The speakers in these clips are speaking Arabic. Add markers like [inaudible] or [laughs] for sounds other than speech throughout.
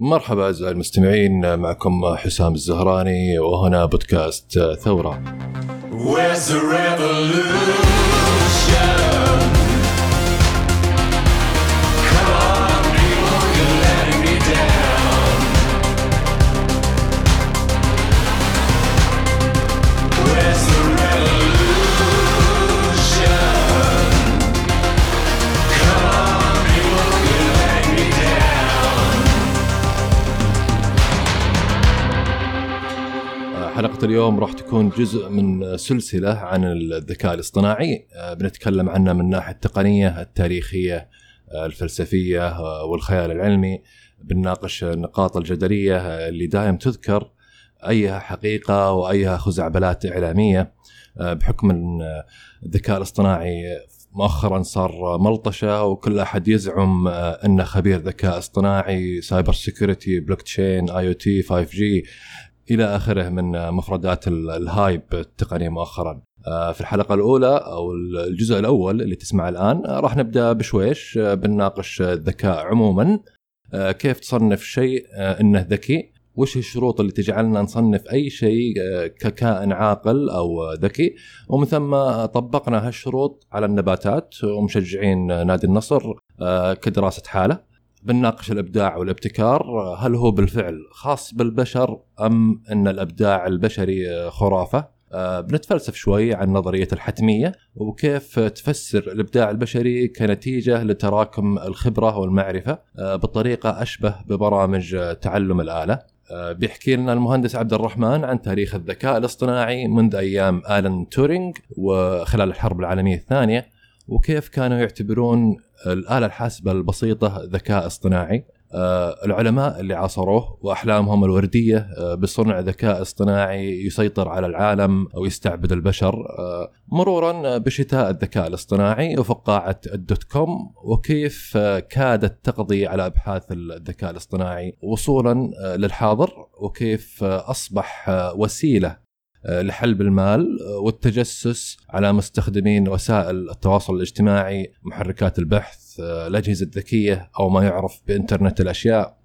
مرحبا أعزائي المستمعين معكم حسام الزهراني وهنا بودكاست ثورة. Where's the revolution? حلقة اليوم راح تكون جزء من سلسلة عن الذكاء الاصطناعي. آه، بنتكلم عنه من الناحية التقنية التاريخية آه، الفلسفية آه، والخيال العلمي. بنناقش النقاط الجدلية اللي دائم تذكر أيها حقيقة وأيها خزعبلات إعلامية. بحكم الذكاء الاصطناعي مؤخرا صار ملطشة وكل أحد يزعم إنه خبير ذكاء اصطناعي سايبر سيكوريتي بلوك تشين آي أو تي 5 جي. إلى آخره من مفردات الهايب التقني مؤخرا. آه، في الحلقة الأولى أو الجزء الأول اللي تسمع الآن آه، راح نبدأ بشويش آه، بنناقش الذكاء عموما. كيف تصنف شيء إنه ذكي؟ وش الشروط اللي تجعلنا نصنف أي شيء ككائن عاقل أو ذكي؟ ومن ثم طبقنا هالشروط على النباتات ومشجعين نادي النصر كدراسة حاله. بنناقش الإبداع والابتكار هل هو بالفعل خاص بالبشر أم إن الإبداع البشري خرافة؟ أه بنتفلسف شوي عن نظرية الحتمية وكيف تفسر الإبداع البشري كنتيجة لتراكم الخبرة والمعرفة أه بطريقة أشبه ببرامج تعلم الآلة. أه بيحكي لنا المهندس عبد الرحمن عن تاريخ الذكاء الاصطناعي منذ أيام آلان تورينج وخلال الحرب العالمية الثانية وكيف كانوا يعتبرون الآلة الحاسبة البسيطة ذكاء اصطناعي. آه، العلماء اللي عاصروه وأحلامهم الوردية آه، بصنع ذكاء اصطناعي يسيطر على العالم أو يستعبد البشر آه، مرورا بشتاء الذكاء الاصطناعي وفقاعة الدوت كوم وكيف كادت تقضي على أبحاث الذكاء الاصطناعي وصولا للحاضر وكيف أصبح وسيلة آه، لحلب المال آه، والتجسس على مستخدمين وسائل التواصل الاجتماعي محركات البحث آه، الأجهزة الذكية أو ما يعرف بإنترنت الأشياء.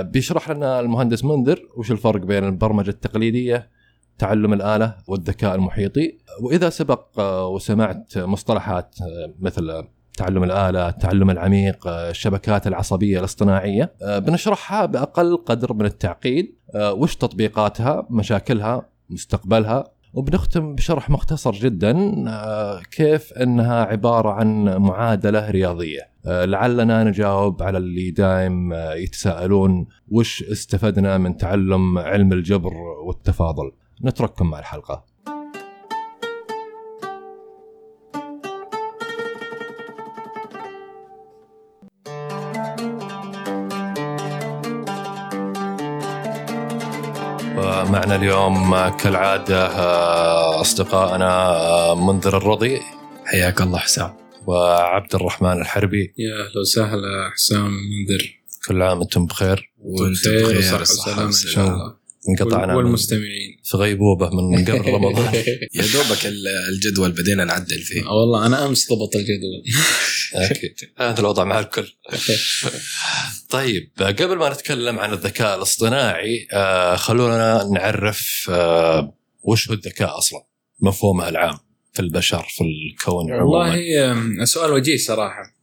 بيشرح لنا المهندس منذر وش الفرق بين البرمجة التقليدية تعلم الآلة والذكاء المحيطي. وإذا سبق وسمعت مصطلحات مثل تعلم الآلة، التعلم العميق، الشبكات العصبية الاصطناعية، بنشرحها بأقل قدر من التعقيد، وش تطبيقاتها، مشاكلها، مستقبلها. وبنختم بشرح مختصر جدا آه، كيف إنها عبارة عن معادلة رياضية. آه، لعلنا نجاوب على اللي دائم آه، يتساءلون وش استفدنا من تعلم علم الجبر والتفاضل. نترككم مع الحلقة. معنا اليوم كالعادة آه، أصدقائنا آه، منذر الرضي. حياك الله حسام. وعبد الرحمن الحربي. يا أهلا وسهلا حسام منذر. كل عام وأنتم بخير. وأنتم بخير وصحة وسلامة إن شاء الله. انقطعنا والمستمعين. في غيبوبه من [laughs] قبل رمضان. يا دوبك الجدول بدينا نعدل فيه. آه، والله أنا أمس ضبط الجدول. [laughs] أكيد هذا الوضع مع الكل. [laughs] طيب قبل ما نتكلم عن الذكاء الاصطناعي آه خلونا نعرف آه وش هو الذكاء أصلا؟ مفهومه العام في البشر في الكون عموما. والله سؤال وجيه صراحة.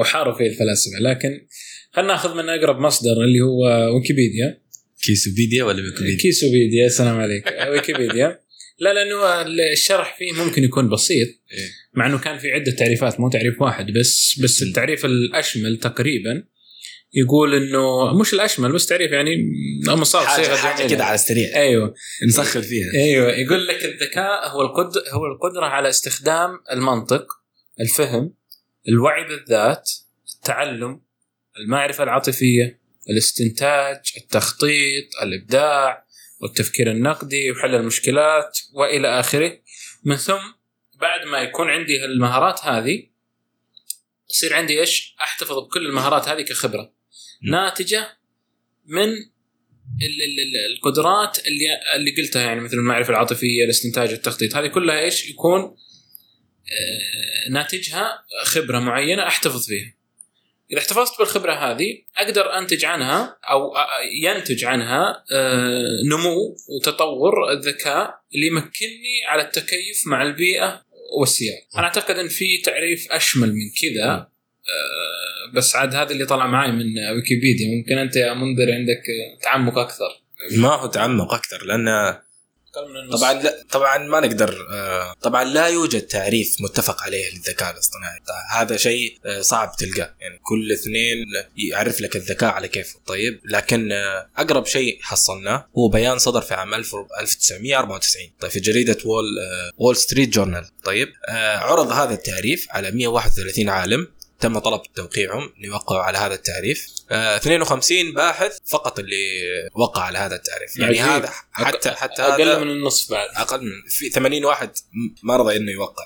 وحاروا فيه الفلاسفة لكن خلينا ناخذ من أقرب مصدر اللي هو ويكيبيديا. كيسوبيديا ولا ويكيبيديا؟ كيسوبيديا السلام عليك. [laughs] ويكيبيديا. لا لأنه الشرح فيه ممكن يكون بسيط إيه. مع إنه كان في عدة تعريفات مو تعريف واحد بس بس التعريف الأشمل تقريبا. يقول إنه مش الأشمل بس تعريف يعني مصاب صيغة حاجة كده على السريع. أيوه. نسخر فيها. أيوه. يقول لك الذكاء هو القدر هو القدرة على استخدام المنطق الفهم الوعي بالذات التعلم المعرفة العاطفية الاستنتاج التخطيط الإبداع والتفكير النقدي وحل المشكلات وإلى آخره من ثم بعد ما يكون عندي المهارات هذه يصير عندي إيش؟ أحتفظ بكل المهارات هذه كخبرة ناتجة من القدرات اللي اللي قلتها يعني مثل المعرفة العاطفية، الاستنتاج، التخطيط، هذه كلها إيش؟ يكون آه، ناتجها خبرة معينة أحتفظ فيها. إذا احتفظت بالخبرة هذه أقدر أنتج عنها أو ينتج عنها آه، نمو وتطور الذكاء اللي يمكنني على التكيف مع البيئة والسياق. أنا أعتقد إن في تعريف أشمل من كذا آه، بس عاد هذا اللي طلع معي من ويكيبيديا ممكن أنت يا منذر عندك تعمق أكثر. ما هو تعمق أكثر لأن طبعا لا طبعا ما نقدر آه، طبعا لا يوجد تعريف متفق عليه للذكاء الاصطناعي. هذا شيء آه، صعب تلقاه. يعني كل اثنين يعرف لك الذكاء على كيفه طيب لكن آه، أقرب شيء حصلناه هو بيان صدر في عام 1994 طيب في جريدة Wall Wall Street Journal طيب عرض هذا التعريف على 131 عالم. تم طلب توقيعهم ليوقعوا على هذا التعريف آه 52 باحث فقط اللي وقع على هذا التعريف يعني عجيب. هذا حتى حتى أقل هذا من النصف بعد أقل من في 80 واحد ما رضى إنه يوقع.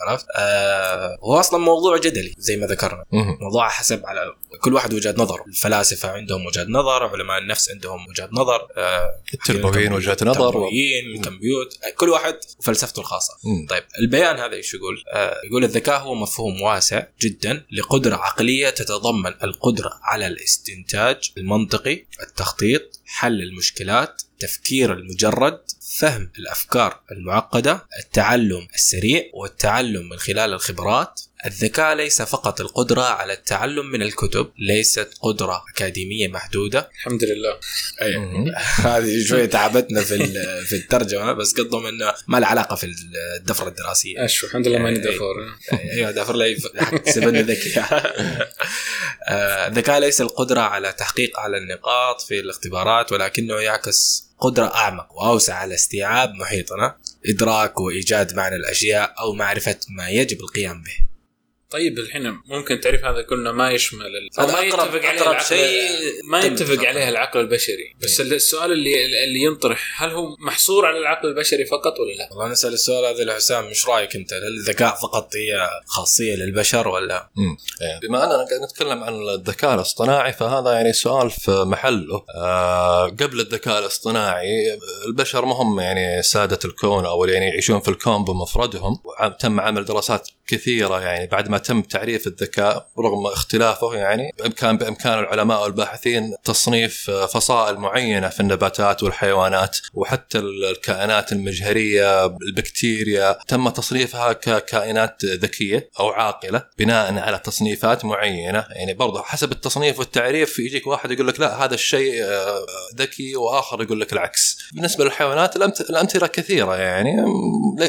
عرفت؟ آه هو أصلا موضوع جدلي زي ما ذكرنا مم. موضوع حسب على كل واحد وجهة نظر الفلاسفة عندهم وجهة نظر علماء النفس عندهم وجهة نظر آه التربويين وجهة نظر التربويين الكمبيوت كل واحد وفلسفته الخاصة مم. طيب البيان هذا إيش يقول؟ آه يقول الذكاء هو مفهوم واسع جدا لقدرة عقلية تتضمن القدرة على الاستنتاج المنطقي، التخطيط، حل المشكلات، التفكير المجرد، فهم الأفكار المعقدة، التعلم السريع والتعلم من خلال الخبرات. الذكاء ليس فقط القدرة على التعلم من الكتب، ليست قدرة أكاديمية محدودة، الحمد لله. [laughs] هذه شوية تعبتنا في [laughs] في الترجمة بس قصدهم انه ما له علاقة في الدفرة الدراسية. أشو الحمد لله ماني إيه. دفور أيوه دافر لي تحسبني ذكي. [laughs] آه، الذكاء ليس القدرة على تحقيق أعلى النقاط في الاختبارات ولكنه يعكس قدرة أعمق وأوسع على استيعاب محيطنا إدراك وإيجاد معنى الأشياء أو معرفة ما يجب القيام به. طيب الحين ممكن تعريف هذا كله ما يشمل هذا ما يتفق عليه العقل شيء ما يتفق. عليه العقل البشري بس السؤال اللي اللي ينطرح هل هو محصور على العقل البشري فقط ولا لا؟ والله نسال السؤال هذا لحسام إيش رأيك أنت هل الذكاء فقط هي خاصية للبشر ولا مم. إيه. بما اننا قاعد نتكلم عن الذكاء الاصطناعي فهذا يعني سؤال في محله آه قبل الذكاء الاصطناعي البشر ما هم يعني سادة الكون أو يعني يعيشون في الكون بمفردهم تم عمل دراسات كثيرة يعني بعد ما تم تعريف الذكاء رغم اختلافه يعني بامكان بإمكان العلماء والباحثين تصنيف فصائل معينة في النباتات والحيوانات وحتى ال- الكائنات المجهرية البكتيريا. تم تصنيفها ككائنات ذكية أو عاقلة بناء على تصنيفات معينة. يعني برضه حسب التصنيف والتعريف يجيك واحد يقول لك لا هذا الشيء آه، ذكي وآخر يقول لك العكس. بالنسبة للحيوانات الأمثلة كثيرة يعني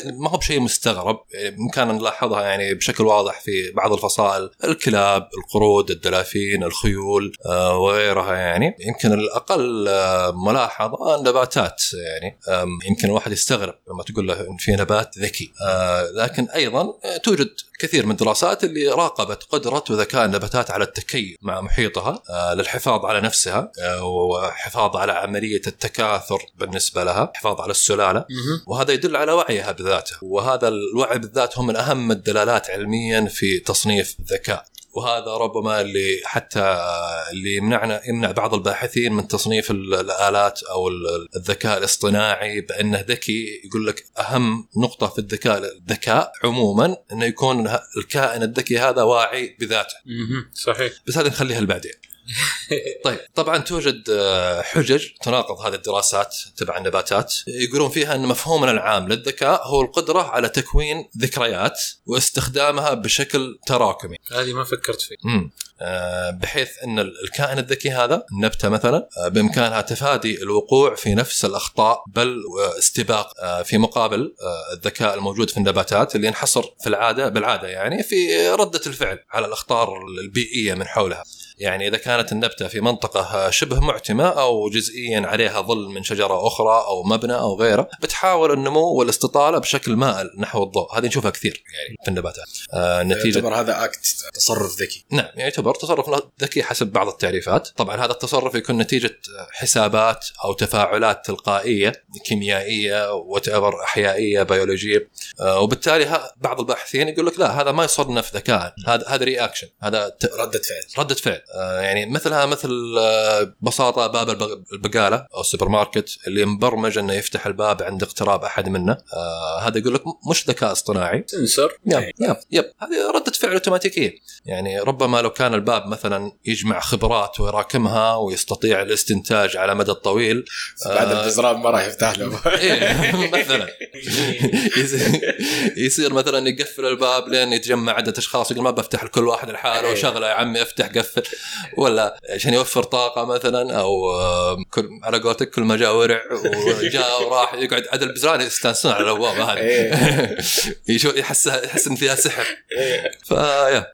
ما هو بشيء مستغرب يعني بامكاننا نلاحظها يعني بشكل واضح في بعض الفصائل الكلاب القرود الدلافين الخيول آه، وغيرها يعني. يمكن الأقل آه، ملاحظة النباتات يعني يمكن الواحد يستغرب لما تقول له إن في نبات ذكي. آه، لكن أيضا توجد كثير من الدراسات اللي راقبت قدرة وذكاء النباتات على التكيف مع محيطها للحفاظ على نفسها وحفاظ على عملية التكاثر بالنسبة لها، حفاظ على السلالة. وهذا يدل على وعيها بذاته. وهذا الوعي بالذات هو من اهم الدلالات علميا في تصنيف الذكاء. وهذا ربما اللي حتى اللي يمنعنا يمنع بعض الباحثين من تصنيف ال- الآلات أو ال- الذكاء الاصطناعي بأنه ذكي. يقول لك أهم نقطة في الذكاء الذكاء عموما إنه يكون الكائن الذكي هذا واعي بذاته. صحيح. بس هذه نخليها لبعدين. [laughs] طيب طبعا توجد آه، حجج تناقض هذه الدراسات تبع النباتات. يقولون فيها أن مفهومنا العام للذكاء هو القدرة على تكوين ذكريات واستخدامها بشكل تراكمي. هذه ما فكرت فيه مم. آه، بحيث إن ال- الكائن الذكي هذا النبتة مثلا آه، بإمكانها تفادي الوقوع في نفس الأخطاء بل آه، استباق آه، في مقابل آه، الذكاء الموجود في النباتات اللي ينحصر في العادة بالعادة يعني في ردة الفعل على الأخطار البيئية من حولها. يعني إذا كانت النبتة في منطقة شبه معتمة أو جزئيا عليها ظل من شجرة أخرى أو مبنى أو غيره بتحاول النمو والاستطالة بشكل مائل نحو الضوء. هذه نشوفها كثير يعني في النباتات. آه نتيجة يعتبر هذا اكت تصرف ذكي. نعم يعتبر. تصرف ذكي حسب بعض التعريفات. طبعا هذا التصرف يكون نتيجة حسابات أو تفاعلات تلقائية كيميائية وتأبر أحيائية بيولوجية آه، وبالتالي بعض الباحثين يقول لك لا هذا ما يصنف ذكاء. هذا هذا reaction هذا ردة فعل. ردة فعل. آه، يعني مثلها مثل آه، ببساطة باب البق- البقالة أو السوبر ماركت اللي مبرمج أنه يفتح الباب عند اقتراب أحد منه. هذا يقول لك مش ذكاء اصطناعي. sensor yep yep yep. هذه ردة فعل أوتوماتيكية. يعني ربما لو كان كان الباب مثلا يجمع خبرات ويراكمها ويستطيع الاستنتاج على مدى الطويل. بعد آه، البزران ما راح يفتح له. إيه مثلا. [laughs] يصير- مثلا يقفل الباب لين يتجمع عدة أشخاص يقول ما بفتح لكل واحد لحاله إيه. وشغله يا عمي أفتح قفل. ولا عشان يوفر طاقة مثلا أو آه، كل على قولتك كل ما جاء ورع وجاء وراح يقعد عدد البزران يستانسون على البوابه هذه. إيه. [laughs] يشوف يحس يحس إن فيها سحر. فيا.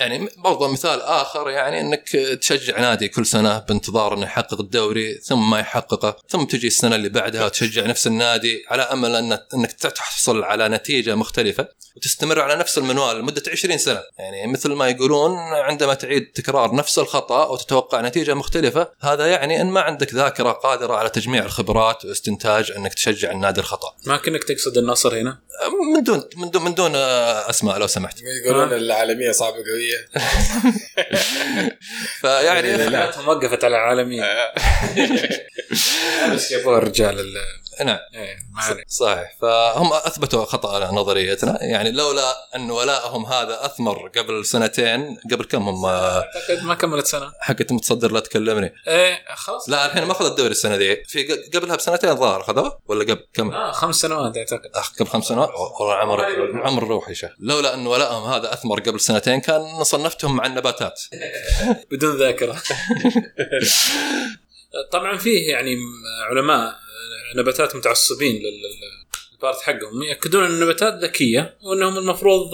يعني برضه مثال آخر يعني إنك تشجع نادي كل سنة بانتظار إنه يحقق الدوري ثم ما يحققه ثم تجي السنة اللي بعدها وتشجع نفس النادي على أمل ان إنك تحصل على نتيجة مختلفة وتستمر على نفس المنوال لمدة 20 سنة. يعني مثل ما يقولون عندما تعيد تكرار نفس الخطأ وتتوقع نتيجة مختلفة هذا يعني إن ما عندك ذاكرة قادرة على تجميع الخبرات واستنتاج إنك تشجع النادي الخطأ. ما كانك تقصد النصر هنا؟ من دون من دون من دون آه، أسماء لو سمحت. [laughs] يقولون العالمية صعبة قوية. [laughs] فيعني [laughs] لا. حياتهم وقفت على العالمية. بس جابوها الرجال ال- نعم. إيه،. صحيح. فهم أثبتوا خطا نظريتنا. يعني لولا أن ولائهم هذا أثمر قبل سنتين قبل كم هم؟ أعتقد ما كملت سنة. حقت متصدر لا تكلمني. إيه خلاص. لا الحين ما اخذ الدوري السنة ذي. في قبلها بسنتين ظاهر اخذوه ولا قبل كم؟ آه خمس سنوات أعتقد. أخ قبل خمس سنوات؟ والله عمر عمر روحي شه لولا أن ولائهم هذا أثمر قبل سنتين كان صنفتهم مع النباتات [laughs] بدون ذاكرة. [laughs] طبعا فيه يعني علماء نباتات متعصبين لل- للبارت حقهم يأكدون إن النباتات ذكية وإنهم المفروض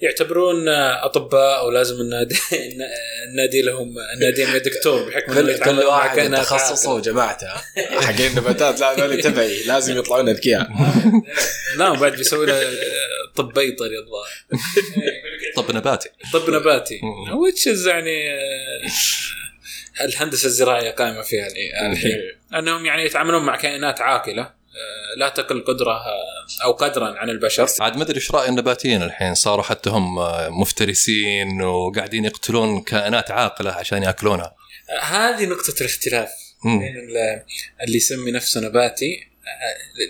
يعتبرون أطباء أو لازم النادي [laughs] النادي لهم النادي دكتور بحكم كل, كل واحد تخصصه. وجماعته. [laughs] حقين النباتات لا هذول تبعي. لازم يطلعون أذكياء. لا بعد بيسوي له طب بيطري الظاهر. طب نباتي. طب نباتي. مم. وتشز يعني آه، الهندسة الزراعية قائمة فيها يعني الحين. أنهم يعني يتعاملون مع كائنات عاقلة آه، لا تقل قدرة آه، أو قدرا عن البشر. عاد ما أدري إيش رأي النباتيين الحين. صاروا حتى هم مفترسين وقاعدين يقتلون كائنات عاقلة عشان يأكلونها. آه، هذه نقطة الاختلاف. بين ال- اللي يسمي نفسه نباتي آه،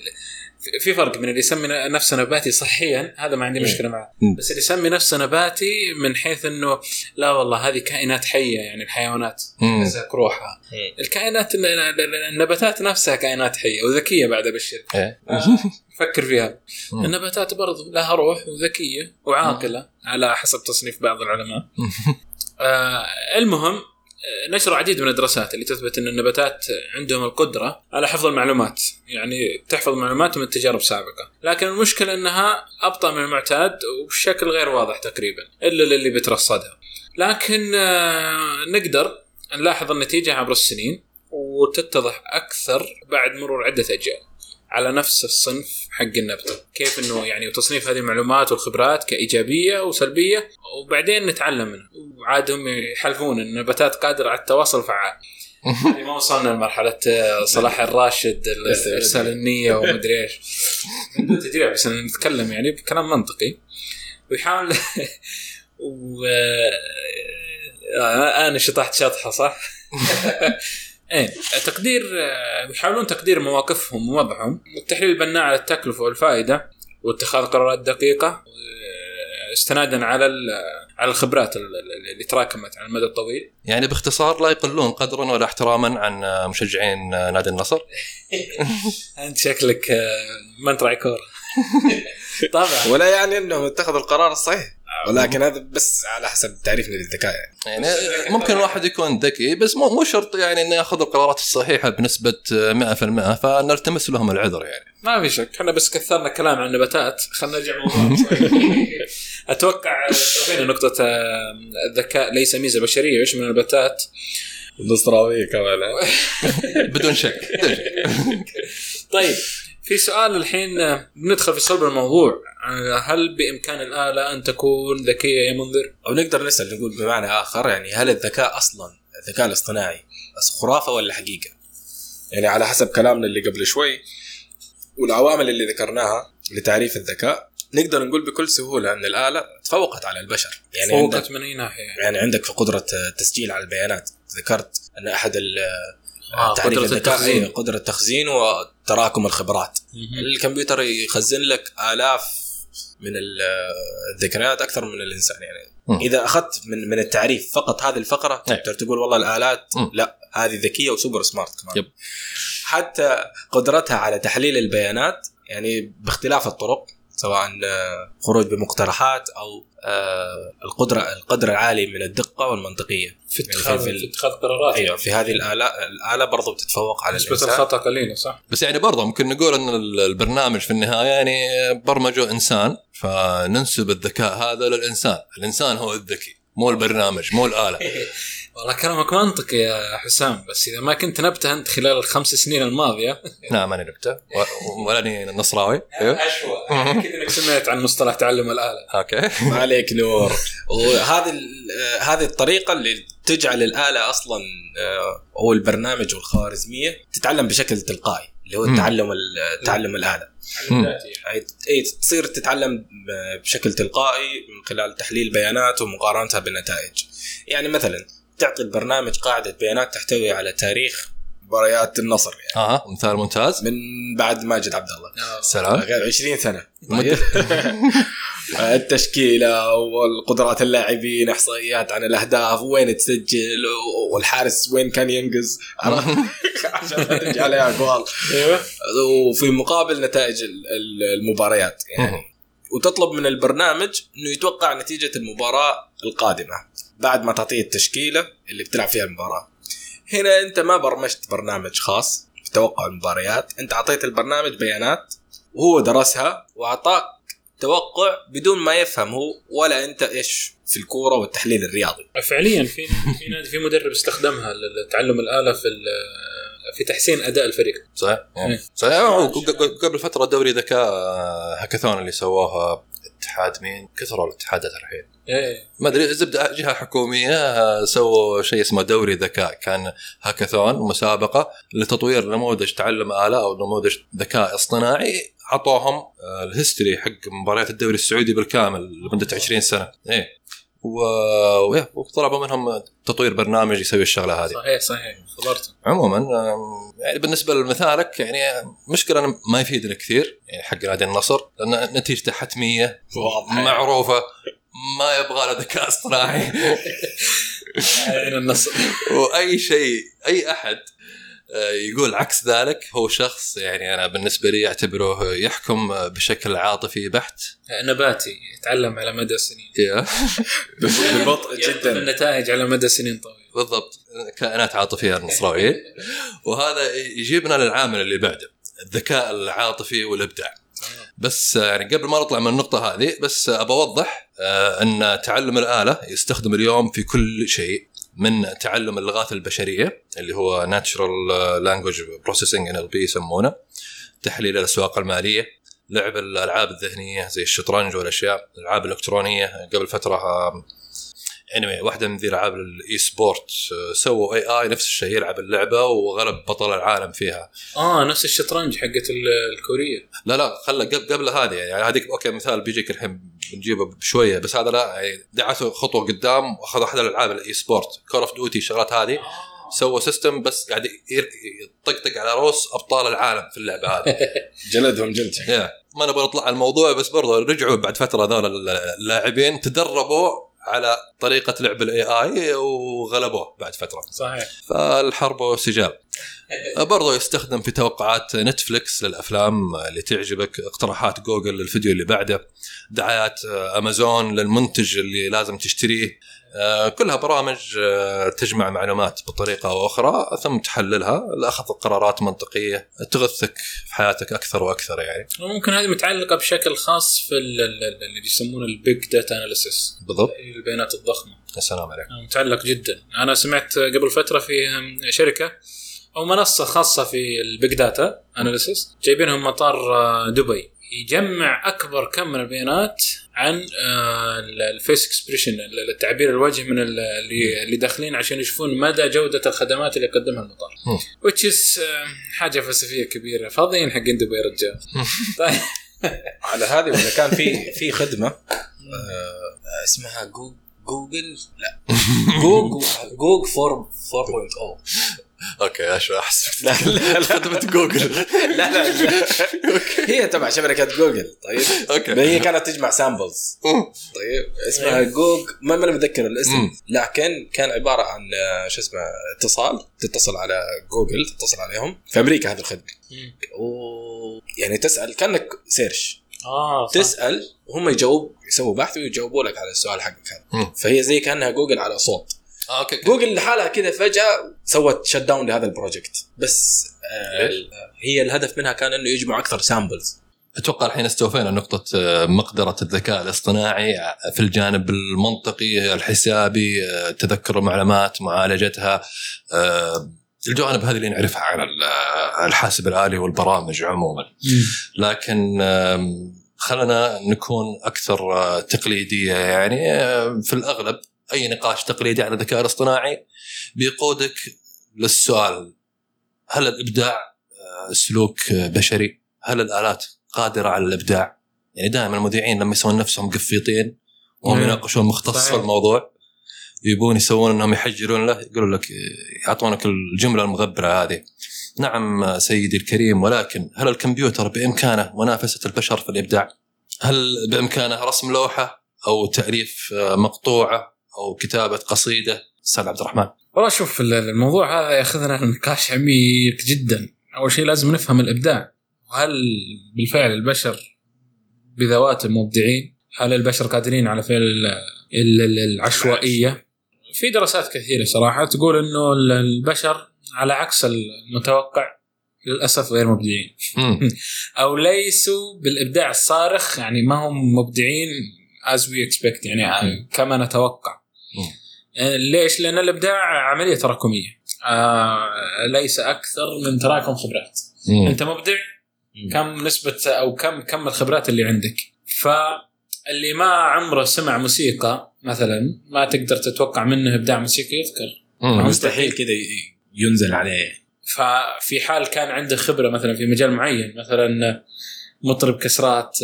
في فرق من اللي يسمي نفسه نباتي صحيا هذا ما عندي مشكلة معه. بس اللي يسمي نفسه نباتي من حيث إنه لا والله هذه كائنات حية يعني الحيوانات. تزهق روحها. الكائنات النباتات نفسها كائنات حية وذكية بعد ابشر إيه. [laughs] فكر فيها. مم. النباتات برضو لها روح وذكية وعاقلة على حسب تصنيف بعض العلماء. [laughs] آه المهم آه، نشروا عديد من الدراسات اللي تثبت إن النباتات عندهم القدرة على حفظ المعلومات. يعني تحفظ معلومات من تجارب سابقة. لكن المشكلة إنها أبطأ من المعتاد وبشكل غير واضح تقريبا إلا للي بترصدها لكن آه، نقدر نلاحظ النتيجة عبر السنين وتتضح أكثر بعد مرور عدة أجيال. على نفس الصنف حق النبتة. كيف إنه يعني وتصنيف هذه المعلومات والخبرات كإيجابية وسلبية وبعدين نتعلم منها. وعاد هم يحلفون إن النباتات قادرة على التواصل فعال. [laughs] يعني ما وصلنا لمرحلة آه، صلاح الراشد إرسال. النية ومدري إيش. [laughs] تجربه بس نتكلم يعني بكلام منطقي. ويحاول [laughs] و آه، أنا شطحت شطحة صح؟ إيه تقدير يحاولون تقدير مواقفهم ووضعهم. والتحليل البناء على التكلفة والفائدة واتخاذ قرارات دقيقة استنادا على ال- على الخبرات ال- ال- اللي تراكمت على المدى الطويل. يعني باختصار لا يقلون قدرا ولا احتراما عن مشجعين نادي النصر؟ [laughs] أنت شكلك آه، ما أنت راعي كورة. [laughs] طبعا. ولا يعني إنهم اتخذوا القرار الصحيح. ولكن هذا بس على حسب تعريفنا للذكاء يعني. يعني ممكن الواحد يكون ذكي بس مو مو شرط يعني إنه ياخذ القرارات الصحيحة بنسبة 100% فنلتمس لهم العذر يعني. ما في شك. إحنا بس كثرنا كلام عن النباتات خلينا نرجع [laughs] أتوقع سوينا نقطة الذكاء ليس ميزة بشرية يشمل النباتات؟ النصراويه كمان. [laughs] بدون شك. طيب في سؤال الحين آه، بندخل في صلب الموضوع آه، هل بإمكان الآلة أن تكون ذكية يا منذر؟ أو نقدر نسأل نقول بمعنى آخر يعني هل الذكاء أصلا الذكاء الاصطناعي بس خرافة ولا حقيقة؟ يعني على حسب كلامنا اللي قبل شوي والعوامل اللي ذكرناها لتعريف الذكاء نقدر نقول بكل سهولة أن الآلة تفوقت على البشر يعني عندك فوقت من أي ناحية؟ يعني عندك في قدرة التسجيل على البيانات ذكرت أن أحد آه، تعريف قدرة الذكاء التخزين. قدرة تخزين وتراكم الخبرات. الكمبيوتر يخزن لك آلاف من ال- الذكريات أكثر من الإنسان يعني مم. إذا أخذت من من التعريف فقط هذه الفقرة إيه. تقدر تقول والله الآلات مم. لا هذه ذكية وسوبر سمارت كمان يب. حتى قدرتها على تحليل البيانات يعني باختلاف الطرق سواء خروج بمقترحات أو آه، القدرة القدر العالي من الدقة والمنطقية. في يعني اتخاذ في ال- في اتخاذ قرارات. أيوه في هذه الآلة الآلة برضو بتتفوق على نسبة الإنسان. الخطأ قليلة صح؟ بس يعني برضه ممكن نقول إن ال- البرنامج في النهاية يعني برمجة إنسان فننسب الذكاء هذا للإنسان، الإنسان هو الذكي مو البرنامج مو الآلة. [laughs] والله كلامك منطقي يا حسام بس إذا ما كنت نبته أنت خلال الخمس سنين الماضية. [laughs] نعم ماني نبته و- ولاني نصراوي. أيوه. أشوى. [laughs] أكيد إنك سمعت عن مصطلح تعلم الآلة. أوكي. [laughs] ما عليك نور. وهذه ال- هذه الطريقة اللي تجعل الآلة أصلا آه، أو البرنامج والخوارزمية تتعلم بشكل تلقائي اللي هو. تعلم ال- تعلم الآلة. اي تصير تتعلم بشكل تلقائي من خلال تحليل بيانات ومقارنتها بالنتائج. يعني مثلا تعطي البرنامج قاعدة بيانات تحتوي على تاريخ مباريات النصر يعني. آه مثال ممتاز. من بعد ماجد عبد الله سلام. 20 سنة. مدة- [laughs] التشكيلة والقدرات اللاعبين إحصائيات عن الأهداف وين تسجل والحارس وين كان ينقز. [laughs] عرفت؟ عشان ما تجي عليها اجوال أيوه. وفي مقابل نتائج ال- ال- المباريات يعني. وتطلب من البرنامج إنه يتوقع نتيجة المباراة القادمة. بعد ما تعطيه التشكيلة اللي بتلعب فيها المباراة. هنا أنت ما برمجت برنامج خاص في توقع المباريات. أنت أعطيت البرنامج بيانات وهو درسها وأعطاك توقع بدون ما يفهم هو ولا أنت إيش في الكورة والتحليل الرياضي. فعليا في في نادي في مدرب استخدمها لتعلم الآلة في في تحسين أداء الفريق. صحيح. إيه. صحيح. قبل فترة دوري ذكاء هاكاثون اللي سووها اتحاد مين؟ كثروا الاتحادات الحين. إيه. ما أدري زبدة جهة حكومية آه، سووا شيء اسمه دوري ذكاء. كان هاكاثون مسابقة لتطوير نموذج تعلم آلة أو نموذج ذكاء اصطناعي. أعطوهم آه، الهيستوري حق مباريات الدوري السعودي بالكامل لمدة 20 سنة. إيه. و... وطلبوا منهم تطوير برنامج يسوي الشغلة هذه. صحيح صحيح. خبرت عموما يعني بالنسبة لمثالك يعني مشكلة أنه ما يفيدنا كثير يعني حق نادي النصر لأن نتيجته حتمية معروفة ما يبغى له ذكاء اصطناعي. [laughs] النصر. وأي شيء أي أحد آه، يقول عكس ذلك هو شخص يعني أنا بالنسبة لي أعتبره يحكم بشكل عاطفي بحت. نباتي يتعلم على مدى السنين. يا. [laughs] ببطء جدا. [laughs] النتائج على مدى سنين طويلة. بالضبط. كائنات عاطفية النصراويين وهذا يجيبنا للعامل اللي بعده الذكاء العاطفي والإبداع. بس آه، يعني قبل ما نطلع من النقطة هذه بس آه، ابى أوضح آه، أن تعلم الآلة يستخدم اليوم في كل شيء من تعلم اللغات البشرية اللي هو natural language processing NLP يسمونه تحليل الأسواق المالية لعب الألعاب الذهنية زي الشطرنج والأشياء الألعاب الإلكترونية. قبل فترة آه، anyway واحدة من ذي العاب ال e-sport آه، سووا AI نفس الشيء يلعب اللعبة وغلب بطل العالم فيها. آه نفس الشطرنج حقت ال- الكورية. لا لا خلى قبل قبل هذه يعني هذيك okay مثال بيجيك الحين بنجيبه بشوية بس هذا لا يعني دعسوا خطوة قدام واخذوا أحد الألعاب ال e-sport Call of Duty الشغلات هذه سووا system بس قاعد يطقطق على روس أبطال العالم في اللعبة هذه. [laughs] جلدهم جلد. ما نبغى نطلع على الموضوع بس برضه رجعوا بعد فترة هذول اللاعبين تدربوا على طريقة لعب ال AI وغلبوه بعد فترة. صحيح. فالحرب سجال. برضو يستخدم في توقعات Netflix للأفلام اللي تعجبك اقتراحات جوجل للفيديو اللي بعده دعايات امازون للمنتج اللي لازم تشتريه. كلها برامج آه، تجمع معلومات بطريقة أو أخرى ثم تحللها. لاخذ قرارات منطقية تغثك في حياتك أكثر وأكثر يعني. وممكن هذه متعلقة بشكل خاص في ال- ال- ال- اللي يسمونه ال big data analysis بالضبط. البيانات الضخمة. السلام عليكم متعلق جدا. أنا سمعت قبل فترة في شركة أو منصة خاصة في ال big data analysis جايبينهم مطار آه، دبي. يجمع اكبر كم من البيانات عن آه، ال face expression التعبير الوجه من ال- اللي اللي داخلين عشان يشوفون مدى جوده الخدمات اللي يقدمها المطار آه، حاجة فلسفيه كبيره فاضيين حقين دبي يا رجال طيب على هذه ولا كان في في خدمه آه اسمها جو جوجل لا جوج جوج 4 4.0 أوكي أشوف احسب [laughs] لا لا لا. خدمه جوجل. لا لا هي تبع شبكة جوجل طيب. أوكي. هي كانت تجمع سامبلز طيب اسمها جوج ما ماني متذكر الاسم. لكن كان عبارة عن آه، شو اسمه اتصال تتصل على جوجل تتصل عليهم. في أمريكا هذه الخدمة. و يعني تسأل كأنك search آه صح. تسأل وهم يجاوب يسووا بحث ويجاوبوا لك على السؤال حقك هذا. فهي زي كأنها جوجل على صوت. آه، okay Google لحالها كذا فجأة سوت shut down لهذا ال project بس آه ليش؟ هي الهدف منها كان إنه يجمعوا أكثر samples أتوقع الحين استوفينا نقطة آه، مقدرة الذكاء الاصطناعي في الجانب المنطقي الحسابي آه، تذكر المعلومات معالجتها آه، الجوانب هذه اللي نعرفها آه، الحاسب الآلي والبرامج عموما. لكن خلنا نكون أكثر آه، تقليدية يعني آه، في الأغلب أي نقاش تقليدي عن الذكاء الاصطناعي بيقودك للسؤال هل الإبداع آه، سلوك آه، بشري؟ هل الآلات قادرة على الإبداع؟ يعني دائما المذيعين لما يسوون نفسهم قفيطين وهم. يناقشون مختص في. الموضوع يبون يسوون إنهم يحجرون له يقولوا لك يعطونك الجملة المغبرة هذه. نعم سيدي الكريم ولكن هل الكمبيوتر بإمكانه منافسة البشر في الإبداع؟ هل بإمكانه رسم لوحة أو تأليف مقطوعة أو كتابة قصيدة؟ أستاذ عبد الرحمن. والله شوف ال- الموضوع هذا يأخذنا لنقاش عميق جدا أول شيء لازم نفهم الإبداع وهل بالفعل البشر بذواتهم مبدعين هل البشر قادرين على فعل ال- ال- ال- العشوائية في دراسات كثيرة صراحة تقول إنه ال- البشر على عكس المتوقع للأسف غير مبدعين. [laughs] أو ليسوا بالإبداع الصارخ يعني ما هم مبدعين as we expect يعني كما نتوقع ليش؟ لأن الإبداع عملية تراكمية. آه ليس أكثر من تراكم خبرات. مم. أنت مبدع؟ كم نسبة أو كم كم الخبرات اللي عندك؟ فاللي ما عمره سمع موسيقى مثلا ما تقدر تتوقع منه إبداع موسيقي يذكر. مم. مستحيل كذا ينزل عليه. ففي حال كان عنده خبرة مثلا في مجال معين مثلا مطرب كسرات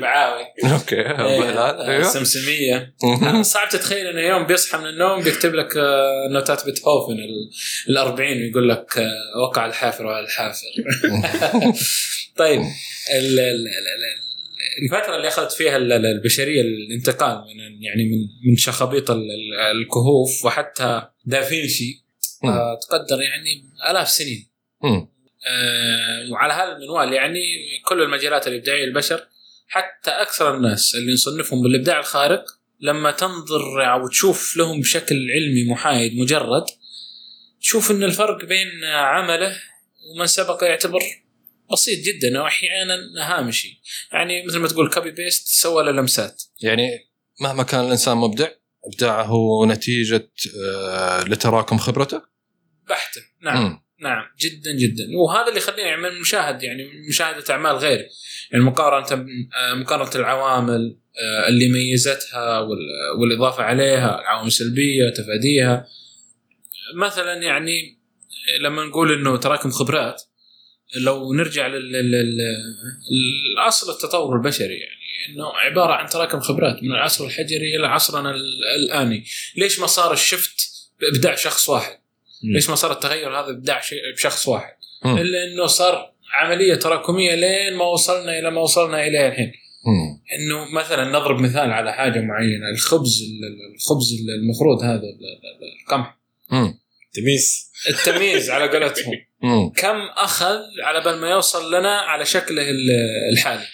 معاوي [laughs] أوكي بهلال آه، أيوه. سمسمية. صعب تتخيل إنه يوم بيصحى من النوم بيكتب لك آه، نوتات بيتهوفن ال- الأربعين ويقول لك آه، وقع الحافر على الحافر. [laughs] [laughs] طيب ال- ال- ال- ال- الفترة اللي أخذت فيها ال- ال- البشرية الانتقال من يعني من من شخابيط ال- ال- الكهوف وحتى دافنشي تقدر يعني آلاف سنين. وعلى هذا المنوال يعني كل المجالات الإبداعية للبشر حتى أكثر الناس اللي نصنفهم بالإبداع الخارق لما تنظر أو تشوف لهم بشكل علمي محايد مجرد تشوف إن الفرق بين عمله ومن سبق يعتبر بسيط جدا واحيانا هامشي. يعني مثل ما تقول copy paste سوى له لمسات. يعني مهما كان الإنسان مبدع إبداعه نتيجه آه، لتراكم خبرته؟ بحتة. نعم. مم. نعم. جدا جدا. وهذا اللي يخليني من مشاهد يعني مشاهدة أعمال غيري. يعني مقارنه آه، مقارنة العوامل آه، اللي ميزتها وال- والإضافة عليها العوامل السلبيه تفاديها. مثلا يعني لما نقول إنه تراكم خبرات لو نرجع لل- لل- لل- لاصل التطور البشري يعني إنه عبارة عن تراكم خبرات من العصر الحجري إلى عصرنا ال- الآني. ليش ما صار الشفت بإبداع شخص واحد؟ ليش ما صار التغير هذا ابداع شيء بشخص واحد. إلا إنه صار عملية تراكمية لين ما وصلنا إلى ما وصلنا اليه الحين مم. إنه مثلا نضرب مثال على حاجة معينة الخبز ال- ال- الخبز المفروض هذا ال- ال- القمح. تميس التميس على قولتهم. كم أخذ على بال ما يوصل لنا على شكله ال- الحالي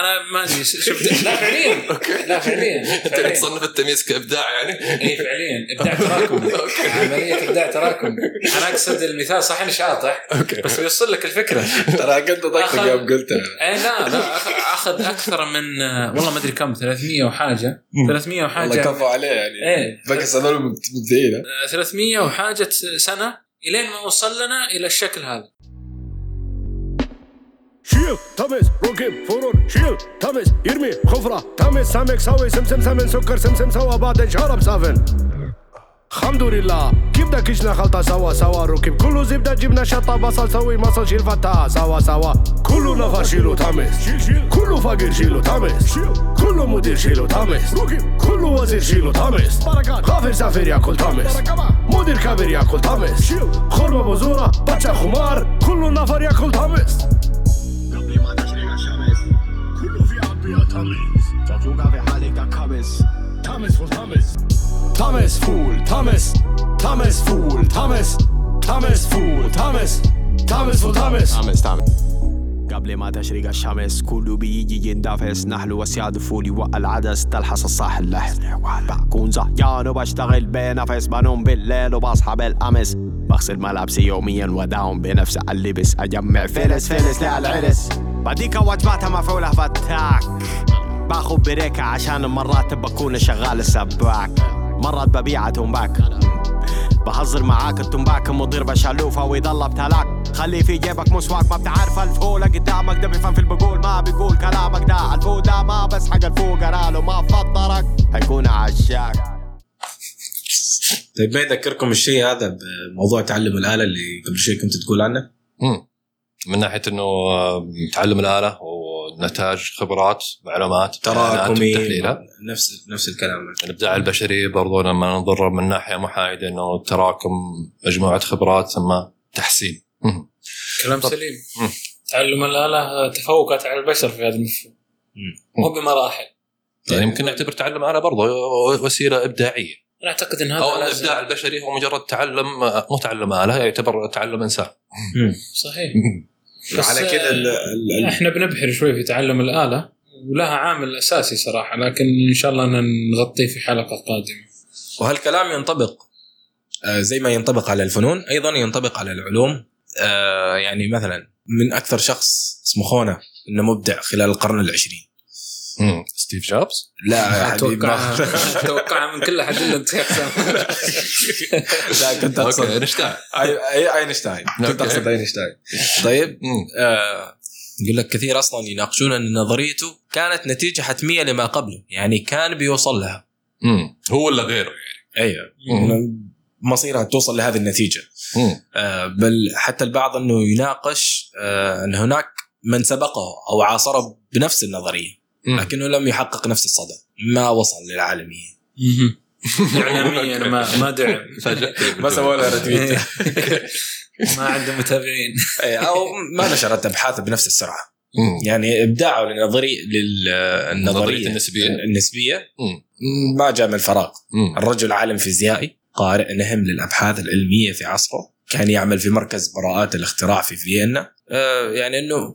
أنا ما أدري شفت؟ [laughs] لا فعليا. [laughs] لا فعليا. [laughs] أنت اللي تصنف التميس كإبداع يعني؟ إي فعليا. إبداع تراكمي أوكي. عملية إبداع تراكمي أنا أقصد المثال صح إني شاطح okay. بس بيوصل لك الفكرة. ترى ضحك أخذ- يوم قلتها إي لا لا أخذ أكثر من والله ما أدري كم 300 وحاجة. 300 والله وحاجة. كفو عليه يعني. إيه بقى هذول مبدعين ها؟ آه، 300 وحاجة سنة إلين ما وصل لنا إلى الشكل هذا. شيل تمس ركب فرن شيل تمس يرمي خفرة تمس سمك سوي سمسم سمن سكر سمسم سوا بعدين شرب سافن الحمد لله كبدة كشنا خلطة سوا سوا ركب كله زبدة جبنا شطة بصل سوي مصل شيل فتة سوا سوا كله نفر شيلو تمس شيل كله فقير شيلو تمس شيل كله مدير شيلو تمس ركب كله وزير شيلو تمس بركات غافر سافر ياكل تمس مدير كبير ياكل تمس خرمة بزورة بچه خمار كل نفر ياكل تمس عبية تمس تطلق في حالك كمس تمس فول تمس تمس فول تمس تمس فول تمس تمس فول تمس تمس فول تمس تامس تامس قبل ما تشرق الشمس كله بيجي يندفس. نحل وسياد فولي والعدس تلحس الصاحل لحن بكون زهجان وبشتغل بنفس. بنوم بالليل وبصحى بالأمس. بغسل ملابسي يوميا وداوم بنفس اللبس. أجمع فلس فلس للعرس. بديك وجباتها مفعولة فتاك. باخذ بريكة عشان مرات بكون شغال السباك. مرات ببيع تنباك. بهزر معاك التنباك مدير بشالوفة ويضل بتلاك خلي في جيبك مسواك ما بتعرف الفولة قدامك ده بيفهم في البقول ما بيقول كلامك ده. الفو ده ما بس حق الفوق له ما فطرك. هيكون عشاك طيب ما يذكركم الشيء هذا بموضوع تعلم الآلة اللي قبل شوي كنت تقول عنه؟ مم. من ناحية إنه آه، تعلم الآلة ونتاج خبرات معلومات تراكمي وتحليلها نفس نفس الكلام. الإبداع البشري برضو لما ننظر من ناحية محايدة إنه تراكم مجموعة خبرات ثم تحسين. كلام طب. سليم. مم. تعلم الاله تفوقت على البشر في هذا المفهوم. مو بمراحل. يعني يمكن نعتبر تعلم الاله برضو وسيلة إبداعية. أنا أعتقد إن هذا أو الإبداع البشري هو مجرد تعلم مو تعلم آلة يعتبر تعلم إنسان. صحيح. على كذا ال- إحنا بنبحر شوي في تعلم الآلة ولها عامل أساسي صراحة لكن إن شاء الله نغطيه في حلقة قادمة وهالكلام ينطبق آه، زي ما ينطبق على الفنون أيضا ينطبق على العلوم آه، يعني مثلا من أكثر شخص اسمه خونا إنه مبدع خلال القرن العشرين. ستيف جوبز؟ لا [laughs] يا حبيبي أتوقع [laughs] أتوقع من كل احد الا أنت [laughs] لا كنت اقصد أينشتاين. أي- أي- أينشتاين. كنت. أقصد أينشتاين. طيب. آه، يقول لك كثير أصلا يناقشون إن نظريته كانت نتيجة حتمية لما قبله يعني كان بيوصل لها. مم. هو ولا غيره يعني. أيوه. مصيرها توصل لهذه النتيجة. آه، بل حتى البعض إنه يناقش آه، إن هناك من سبقه أو عاصره بنفس النظرية. لكنه لم يحقق نفس الصدى. ما وصل للعالمية. اعلاميا ما ما [laughs] دعم [laughs] ما سوى لها ريتويت [laughs] ما عنده متابعين. إيه، أو ما نشرت ابحاث بنفس السرعة. مم. يعني إبداعه للنظرية للنظريه. النسبية. مم. ما جاء من الفراغ. الرجل عالم فيزيائي قارئ نهم للأبحاث العلمية في عصره. كان يعمل في مركز براءات الاختراع في فيينا. آه، يعني إنه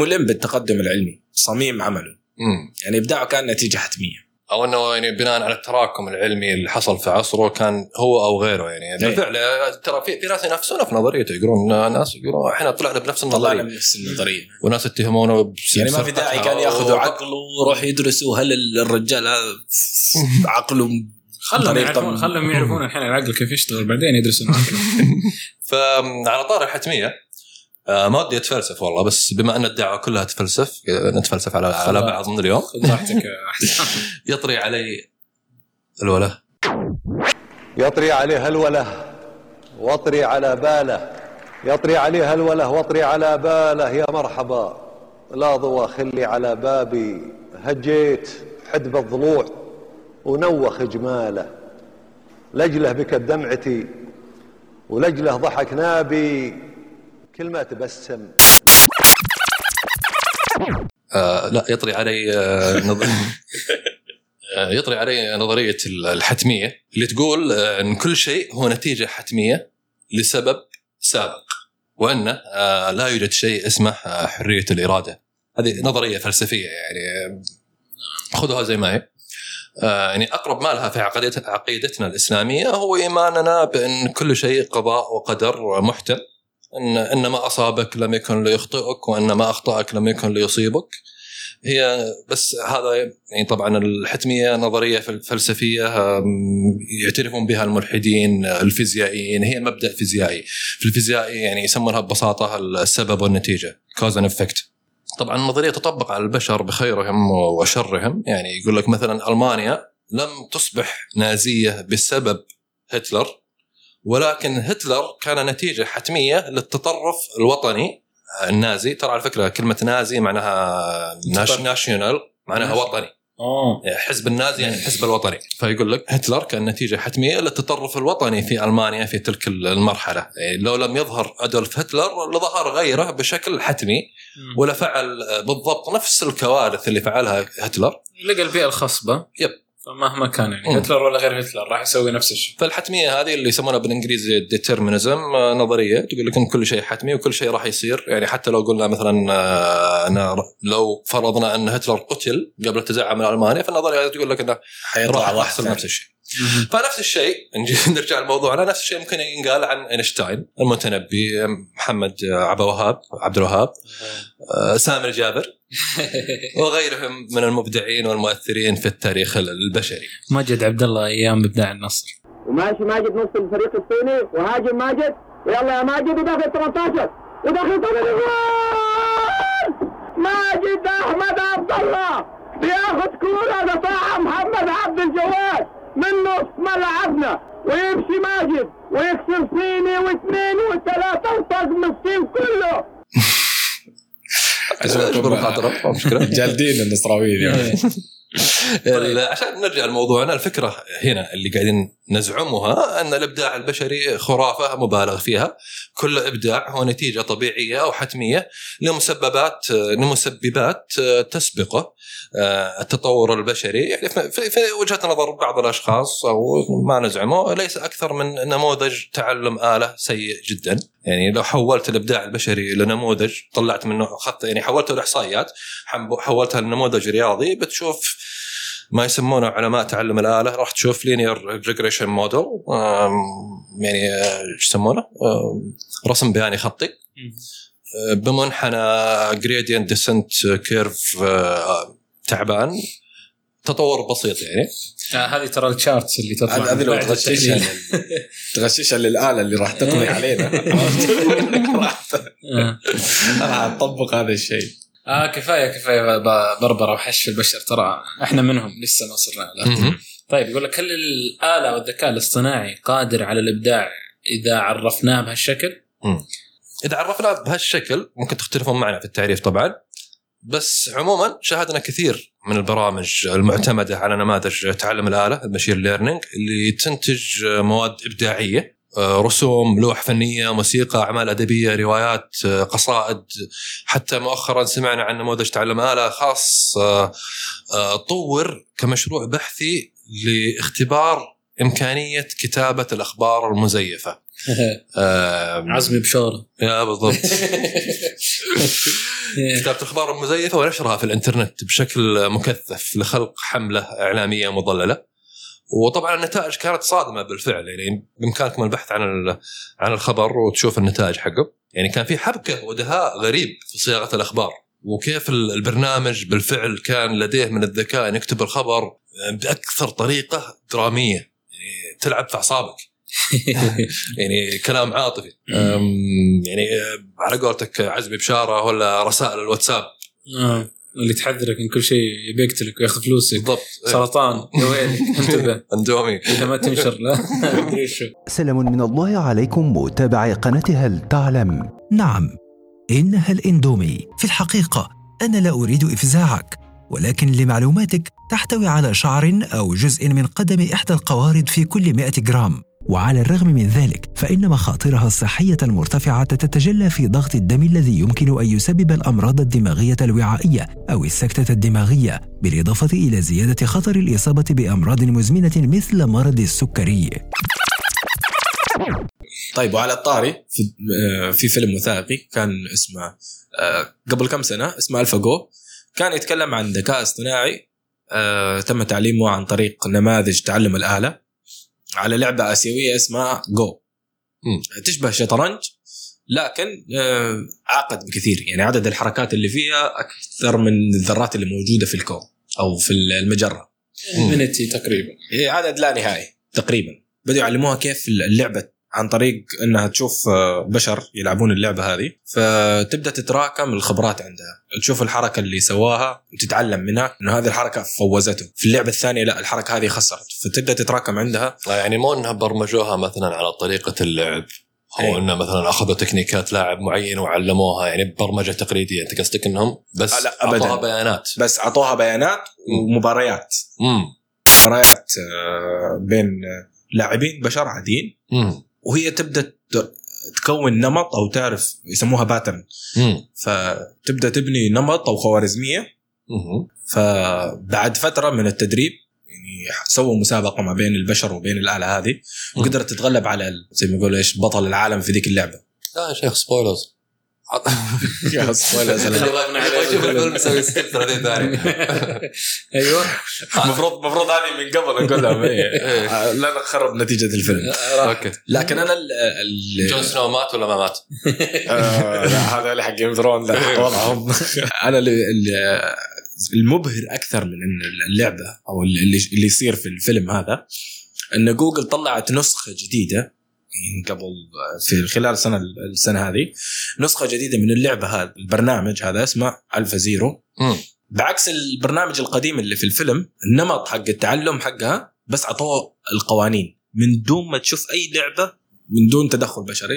ملم بالتقدم العلمي. صميم عمله. مم. يعني إبداعه كان نتيجة حتمية. أو إنه يعني بناء على التراكم العلمي اللي حصل في عصره كان هو أو غيره يعني. إيه. بالفعل ترى في في ناس ينافسونه في نظريته يقولون ناس يقولون إحنا طلعنا بنفس طلعنا النظرية. من نفس النظرية. وناس اتهمونه بس- يعني ما في داعي كان ياخذوا عقل عقله ويروح يدرسوا هل الرجال هذا عقله خلهم يعرفون خلهم يعرفون الحين العقل كيف يشتغل بعدين يدرسون [laughs] فعلى طار الحتمية ما ودي أتفلسف والله بس بما أن الدعوة كلها تفلسف نتفلسف على على بعض من اليوم [laughs] يطري علي الوله. يطري عليه الوله واطري على باله. يطري عليها الوله واطري على باله. يا مرحبا. لا ضوى خلي على بابي. هجيت حدب الضلوع ونوخ جماله. لجله بكت دمعتي ولجله ضحك نابي. كل ما تبسم. آه لا يطري علي آه نظ... آه يطري علي نظرية الحتمية اللي تقول آه إن كل شيء هو نتيجة حتمية لسبب سابق وأن آه لا يوجد شيء اسمه حرية الإرادة. هذه نظرية فلسفية يعني خذوها زي ما هي. يعني أقرب ما لها في عقيدتنا الإسلامية هو إيماننا بأن كل شيء قضاء وقدر محتم إن ان ما أصابك لم يكن ليخطئك وان ما أخطأك لم يكن ليصيبك. هي بس هذا يعني طبعا الحتمية نظرية فل- فلسفية يعترفون بها الملحدين الفيزيائيين. هي مبدأ فيزيائي. في الفيزياء يعني يسمونها ببساطة السبب والنتيجة cause effect طبعا النظرية تطبق على البشر بخيرهم وشرهم. يعني يقول لك مثلا ألمانيا لم تصبح نازية بسبب هتلر. ولكن هتلر كان نتيجة حتمية للتطرف الوطني النازي. ترى على فكرة كلمة نازي معناها ناش تطرف. ناشونال معناها وطني. اوه حزب النازي يعني الحزب الوطني. فيقول لك هتلر كان نتيجة حتمية للتطرف الوطني في ألمانيا في تلك المرحلة. يعني لو لم يظهر أدولف هتلر لظهر غيره بشكل حتمي ولا فعل بالضبط نفس الكوارث اللي فعلها هتلر. لقى البيئة الخصبة. يب. فمهما كان يعني مم. هتلر ولا غير هتلر راح يسوي نفس الشيء فالحتمية هذه اللي يسمونها بالإنجليزي ديترمينزم نظرية تقول لك إن كل شيء حتمي وكل شيء راح يصير يعني حتى لو قلنا مثلا آه، أنا لو فرضنا إن هتلر قتل قبل التزعم من المانيا فالنظرية هذه تقول لك إنه راح يحصل. نفس الشيء فنفس الشيء [laughs] نرجع لموضوعنا نفس الشيء ممكن ينقال عن أينشتاين المتنبي محمد عبد الوهاب عبد الوهاب آه، سامر جابر [laughs] وغيرهم من المبدعين والمؤثرين في التاريخ البشري. ماجد عبد الله أيام إبداع النصر. وماشي ماجد نص الفريق الصيني وهاجم ماجد. ويلا يا ماجد وداخل 18 وداخل 8 جوال ماجد أحمد عبد الله بياخد كورة دفاع محمد عبد الجواد. من نص ملعبنا ويمشي ماجد ويكسر صيني واثنين وثلاثة وطقم الصين كله. [laughs] [laughs] جالدين النصراويين يعني. [laughs] ال- عشان نرجع لموضوعنا الفكرة هنا اللي قاعدين نزعمها أن الإبداع البشري خرافة مبالغ فيها. كل إبداع هو نتيجة طبيعية أو حتمية لمسببات لمسببات تسبقه. التطور البشري. يعني في- وجهة نظر بعض الأشخاص أو ما نزعمه ليس أكثر من نموذج تعلم آلة سيء جدا. يعني لو حولت الإبداع البشري لنموذج طلعت منه اخذت يعني حولته لإحصائيات حولتها لنموذج رياضي بتشوف ما يسمونه علماء تعلم الآلة. راح تشوف linear regression model يعني آه، إيش يسمونه؟ رسم بياني خطي. آه، بمنحنى gradient descent curve تعبان. تطور بسيط يعني. آه هذه ترى ال charts اللي تطلع هذه لو تغششها. [laughs] تغششها للآلة اللي راح تقضي علينا. [laughs] [laughs] راح آه. تطبق هذا الشيء. آه كفاية كفاية بربره وحش البشر. ترى إحنا منهم لسه ما صرنا. طيب يقول لك هل الآلة والذكاء الاصطناعي قادر على الإبداع إذا عرفناه بهالشكل؟ إذا عرفناه بهالشكل ممكن تختلفون معنا في التعريف طبعا. بس عموما شاهدنا كثير من البرامج المعتمدة على نماذج تعلم الآلة المشين ليرنينج اللي تنتج مواد إبداعية آه، رسوم لوح فنية موسيقى أعمال أدبية روايات آه، قصائد. حتى مؤخرا سمعنا عن نموذج تعلم آلة خاص آه، طور كمشروع بحثي لاختبار إمكانية كتابة الأخبار المزيفة. [laughs] عزمي بشوره يا بالضبط. [laughs] [laughs] كتابة الأخبار المزيفة ونشرها في الإنترنت بشكل مكثف لخلق حملة إعلامية مضللة. وطبعا النتائج كانت صادمة بالفعل يعني بإمكانكم البحث عن عن الخبر وتشوف النتائج حقه. يعني كان في حبكة ودهاء غريب في صياغة الأخبار. وكيف ال- البرنامج بالفعل كان لديه من الذكاء أن يكتب الخبر بأكثر طريقة درامية. يعني تلعب في أعصابك. [laughs] يعني كلام عاطفي. يعني أه، على قولتك عزمي بشارة ولا رسائل الواتساب؟ آه. اللي تحذرك من كل شيء يبي يقتلك وياخذ فلوسك. بالضبط. سرطان. يا ويلك انتبه. [laughs] اندومي إذا ما تنشر لا. [laughs] سلام من الله عليكم متابعي قناة هل تعلم نعم إنها الإندومي. في الحقيقة أنا لا أريد إفزاعك ولكن لمعلوماتك تحتوي على شعر أو جزء من قدم إحدى القوارض في كل 100 جرام. وعلى الرغم من ذلك فإن مخاطرها الصحية المرتفعة تتجلى في ضغط الدم الذي يمكن أن يسبب الأمراض الدماغية الوعائية أو السكتة الدماغية بالإضافة إلى زيادة خطر الإصابة بأمراض مزمنة مثل مرض السكري. طيب وعلى الطاري في آه، في فيلم وثائقي كان اسمه آه، قبل كم سنة اسمه AlphaGo كان يتكلم عن ذكاء اصطناعي آه، تم تعليمه عن طريق نماذج تعلم الآلة. على لعبة آسيوية اسمها جو. تشبه الشطرنج لكن آه، اعقد بكثير. يعني عدد الحركات اللي فيها أكثر من الذرات اللي موجودة في الكون أو في المجرة. تقريبا. هي عدد لا نهائي تقريبا. بدأوا يعلموها كيف اللعبة عن طريق إنها تشوف آه، بشر يلعبون اللعبة هذه. فتبدأ تتراكم الخبرات عندها. تشوف الحركة اللي سواها وتتعلم منها إنه هذه الحركة فوزته. في اللعبة الثانية لا الحركة هذه خسرت. فتبدأ تتراكم عندها. يعني مو إنها برمجوها مثلا على طريقة اللعب أو إيه. انه مثلا أخذوا تكنيكات لاعب معين وعلموها يعني ببرمجه تقليدية. أنت قصدك إنهم بس آه، لا، أبداً. أعطوها بيانات. بس أعطوها بيانات ومباريات. امم مباريات آه، بين آه، لاعبين بشر عاديين. وهي تبدأ تكون نمط أو تعرف يسموها pattern فتبدأ تبني نمط أو خوارزمية. فبعد فترة من التدريب يعني سووا مسابقة ما بين البشر وبين الآلة هذه وقدرت تتغلب على زي ما يقول إيش بطل العالم في ذيك اللعبة. لا يا شيخ spoilers يا [laughs] نبغى نشوف الفيلم نسوي skip 30 ثانية. [laughs] أيوه. المفروض المفروض هذه من قبل نقول لهم [laughs] إيه. آه، لا نخرب نتيجة الفيلم. okay. لكن أنا جون سنو مات ولا ما مات؟ آه، لا هذا اللي حق Game of Thrones وضعهم. أنا المبهر أكثر من إن اللعبة أو اللي اللي يصير في الفيلم هذا إن جوجل طلعت نسخة جديدة قبل في خلال السنة السنة هذه نسخة جديدة من اللعبة هذا البرنامج هذا اسمه AlphaZero بعكس البرنامج القديم اللي في الفيلم النمط حق التعلم حقها بس عطوه القوانين. من دون ما تشوف أي لعبة من دون تدخل بشري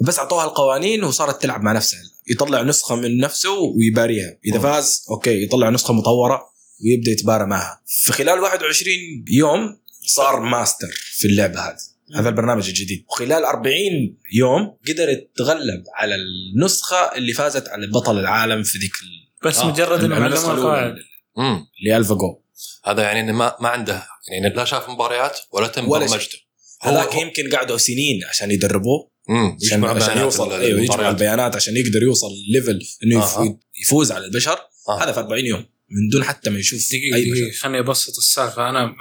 بس اعطوها القوانين وصارت تلعب مع نفسها. يطلع نسخة من نفسه ويباريها. إذا. فاز okay يطلع نسخة مطورة ويبدأ يتبارى معها. في خلال 21 يوم صار ماستر في اللعبة هذه. هذا البرنامج الجديد. وخلال 40 يوم قدرت تغلب على النسخة اللي فازت على بطل العالم في ذيك ال- بس آه، مجرد إنهم علموها الأولى. القواعد امم اللي AlphaGo. هذا يعني إنه ما ما عنده يعني لا شاف مباريات ولا تم ولا برمجته هذاك يمكن قعدوا سنين عشان يدربوه. امم عشان, عشان يوصل أيوه يجمع البيانات عشان يقدر يوصل level إنه يف- آه. يفوز على البشر. آه. هذا في 40 يوم. من دون حتى ما يشوف دقيقة دقيقة خليني أبسط السالفة. أنا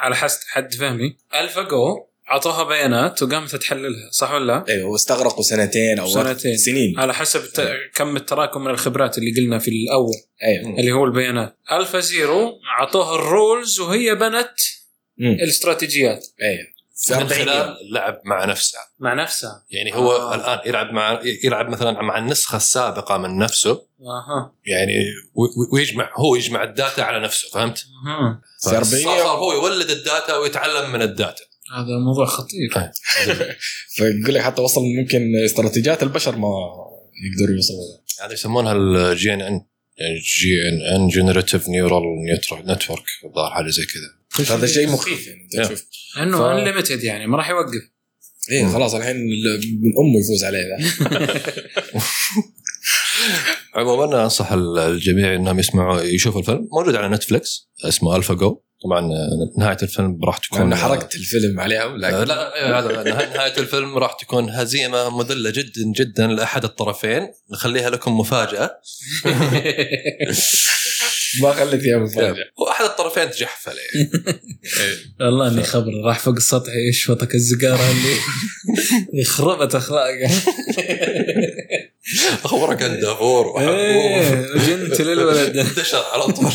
على حسب حد فهمي. AlphaGo أعطوها بيانات وقامت تحللها صح ولا لا؟ أيوه واستغرقوا سنتين أو سنتين. سنين. على حسب الت- كم التراكم من الخبرات اللي قلنا في الأول أيوه اللي هو البيانات. AlphaZero أعطوها ال rules وهي بنت مم. الاستراتيجيات. أيوه من 40 يوم خلال اللعب مع نفسه. مع نفسها يعني هو آه. آه. الآن يلعب مع يلعب مثلا مع النسخة السابقة من نفسه. أها. يعني ويجمع هو يجمع ال data على نفسه فهمت؟ أها. في 40 صار يوم صار هو يولد ال data ويتعلم من ال data. هذا موضوع خطير. فيقول لك حتى وصل ممكن استراتيجيات البشر ما يقدروا يوصلوا لها. هذا يسمونها ال GNN. GNN generative neural network الظاهر حاجة زي كذا. هذا شيء مخيف يعني. تشوف انه ف- unlimited يعني ما راح يوقف. إيه خلاص الحين ال- من أمه يفوز عليه ذا. [laughs] عموما أنصح الجميع إنهم يسمعوا يشوفوا الفيلم. موجود على نتفلكس اسمه AlphaGo طبعا نهاية الفيلم راح تكون كنا حرقت الفيلم عليهم آه، لكن لا هذا [laughs] نه- نهاية الفيلم راح تكون هزيمة مذلة جدا جدا لأحد الطرفين. نخليها لكم مفاجأة. [laughs] ما خليت اياه مفاجأة. وأحد الطرفين تجحف عليه [laughs] والله إني خبر راح فوق السطح يشفطك الزقاره اللي يخربت اخلاقه أخبرك أنت دافور وحبوب إيه جنت للولد. انتشر على طول.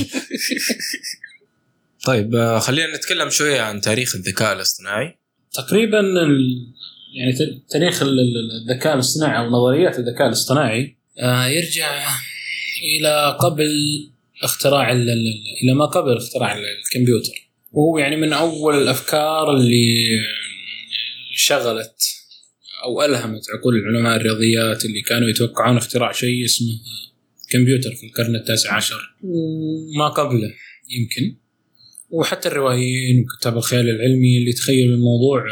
طيب آه، خلينا نتكلم شوية عن تاريخ الذكاء الاصطناعي. تقريبا ال... يعني ت- تاريخ ال- ال- الذكاء الاصطناعي أو نظريات الذكاء الاصطناعي آه يرجع إلى قبل اختراع ال... ال- إلى ما قبل اختراع ال- الكمبيوتر. وهو يعني من أول الأفكار اللي شغلت أو ألهمت عقول العلماء الرياضيات اللي كانوا يتوقعون اختراع شيء اسمه كمبيوتر في القرن التاسع عشر. وما قبله يمكن. وحتى الروائيين وكتاب الخيال العلمي اللي تخيلوا الموضوع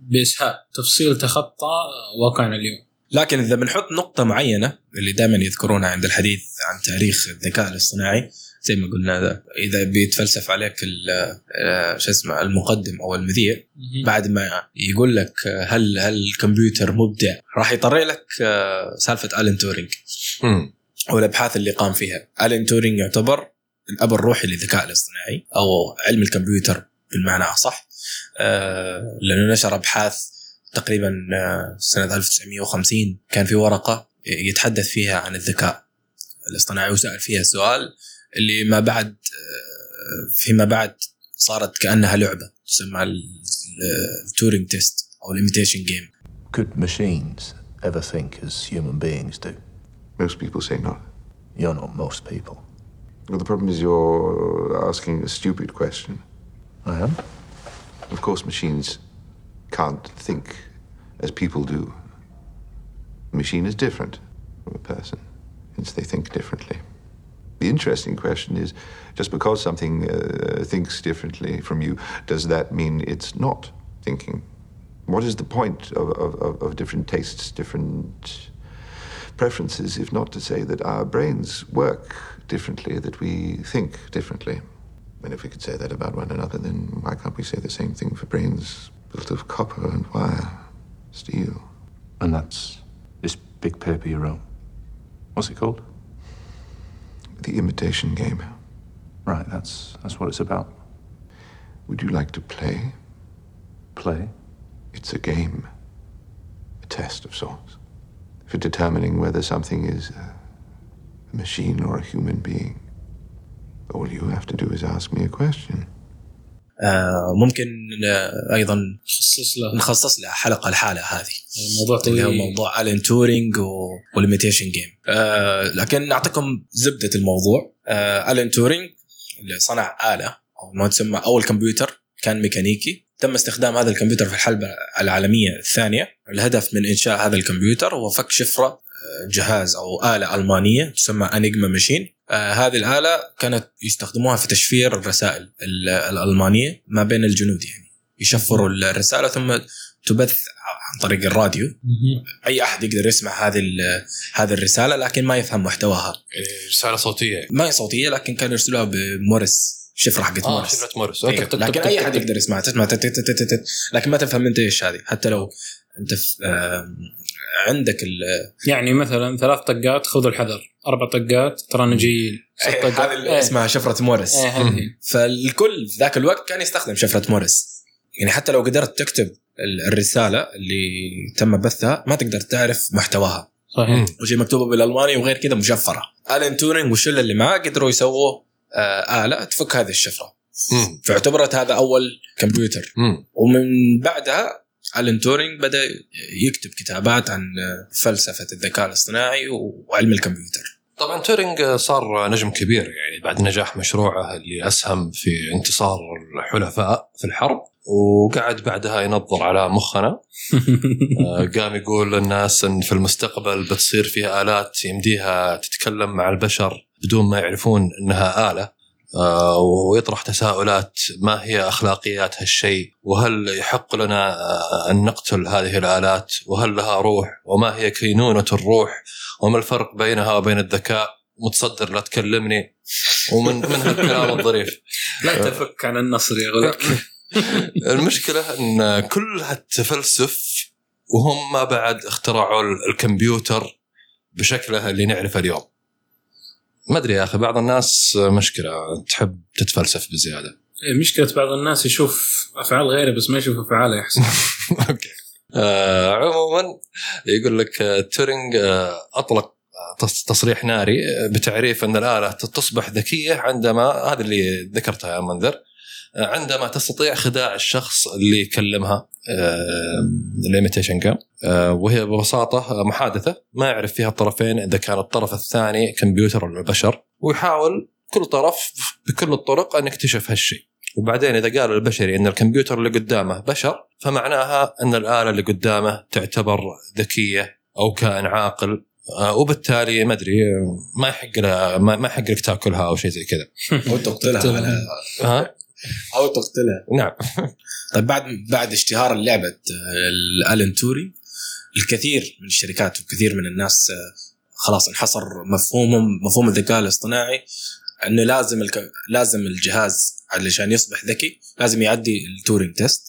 باسهاب تفصيل تخطى واقعنا اليوم. لكن إذا بنحط نقطة معينة اللي دائما يذكرونها عند الحديث عن تاريخ الذكاء الاصطناعي زي ما قلنا ذا، إذا بيتفلسف عليك ال- آه، شو اسمه المقدم أو المذيع بعد ما يقول لك هل هل الكمبيوتر مبدع راح يطري لك آه، سالفة الين تورينج. مم. أو الابحاث اللي قام فيها. الين تورينج يعتبر الأب الروحي للذكاء الاصطناعي أو علم الكمبيوتر بالمعنى أصح آه، لأنه نشر أبحاث تقريبا آه، سنة 1950 كان في ورقة يتحدث فيها عن الذكاء الاصطناعي وسأل فيها سؤال اللي ما بعد آه، فيما بعد صارت كأنها لعبة تسمى ال Turing test أو ال imitation game Could machines ever think as human beings do? Most people say not. You're not most people. Well, the problem is you're asking a stupid question. I am? Of course, machines can't think as people do. A machine is different from a person, hence they think differently. The interesting question is just because something uh, thinks differently from you, does that mean it's not thinking? What is the point of, of- of different tastes, different preferences, if not to say that our brains work differently, that we think differently? And if we could say that about one another, then why can't we say the same thing for brains built of copper and wire, steel? And that's this big paper you wrote. What's it called? The imitation game. Right, that's that's what it's about. Would you like to play? Play? It's a game, a test of sorts, for determining whether something is a machine or a human being. All you have to do is ask me a question. آه ممكن آه أيضا خصص له نخصص لها حلقة الحالة هذه. موضوع اللي هو طويل موضوع الين تورينج وال imitation game آه لكن نعطيكم زبدة الموضوع. آه الين تورينج اللي صنع آلة أو ما تسمى أول كمبيوتر كان ميكانيكي. تم استخدام هذا الكمبيوتر في الحرب العالمية الثانية. الهدف من إنشاء هذا الكمبيوتر هو فك شفرة جهاز أو آلة ألمانية تسمى Enigma machine آه هذه الآلة كانت يستخدموها في تشفير الرسائل ال- الألمانية ما بين الجنود يعني. يشفروا الرسالة ثم تبث عن طريق الراديو. أي أحد يقدر يسمع هذه هذه الرسالة لكن ما يفهم محتواها. إيه، رسالة صوتية. ما هي صوتية لكن كانوا يرسلوها بمورس شفرة حقت آه مورس شفرة مورس. okay لكن أي أحد يقدر يسمعها. تسمع لكن ما تفهم أنت إيش هذه. حتى لو انت في عندك ال يعني مثلا ثلاث طقات خذوا الحذر. أربع طقات ترانا جايين ست إيه، هذه اللي اسمها شفرة مورس إيه،. فالكل في ذاك الوقت كان يستخدم شفرة مورس يعني حتى لو قدرت تكتب ال- الرسالة اللي تم بثها ما تقدر تعرف محتواها. صحيح. وشي مكتوبة بالألماني وغير كذا مشفرة. الين تورينج والشله اللي معاه قدروا يسووا آه آلة تفك هذه الشفرة. فاعتبرت هذا أول كمبيوتر. ومن بعدها ألين تورينج بدأ يكتب كتابات عن فلسفة الذكاء الاصطناعي وعلم الكمبيوتر. طبعا تورينج صار نجم كبير يعني بعد نجاح مشروعه اللي أسهم في انتصار الحلفاء في الحرب وقعد بعدها ينظر على مخنا. [laughs] آه، قام يقول للناس إن في المستقبل بتصير فيها آلات يمديها تتكلم مع البشر بدون ما يعرفون إنها آلة. ويطرح تساؤلات ما هي أخلاقيات هالشيء؟ وهل يحق لنا آه، أن نقتل هذه الآلات؟ وهل لها روح؟ وما هي كينونة الروح؟ وما الفرق بينها وبين الذكاء؟ متصدر لا تكلمني. ومن من هالكلام الظريف. لا تفك عن النصر يا غلط [laughs] المشكلة إن كل هالتفلسف وهم ما بعد اخترعوا الكمبيوتر بشكله اللي نعرفه اليوم. ما أدري يا أخي بعض الناس مشكلة تحب تتفلسف بزيادة. إيه، مشكلة بعض الناس يشوف أفعال غيره بس ما يشوف أفعاله يحسن [laughs] okay. آه عموما يقول لك آه، تورينج آه أطلق آه، تص- تصريح ناري آه، بتعريف أن الآلة تصبح ذكية عندما هذا اللي ذكرتها يا منذر آه، عندما تستطيع خداع الشخص اللي يكلمها ال imitation game وهي ببساطة محادثة ما يعرف فيها الطرفين إذا كان الطرف الثاني كمبيوتر ولا بشر ويحاول كل طرف بكل الطرق أن يكتشف هالشيء. وبعدين إذا قال البشري إن الكمبيوتر اللي قدامه بشر فمعناها إن الآلة اللي قدامه تعتبر ذكية أو كائن عاقل آه، وبالتالي ما أدري ما يحق لها ما يحق لك تاكلها أو شيء زي كذا. [laughs] أو تقتلها ها؟ أو تقتلها. نعم. طيب بعد بعد اشتهار لعبه الالن توري الكثير من الشركات وكثير من الناس آه، خلاص انحصر مفهومهم مفهوم الذكاء الاصطناعي إنه لازم الك... لازم الجهاز علشان يصبح ذكي لازم يعدي ال Turing test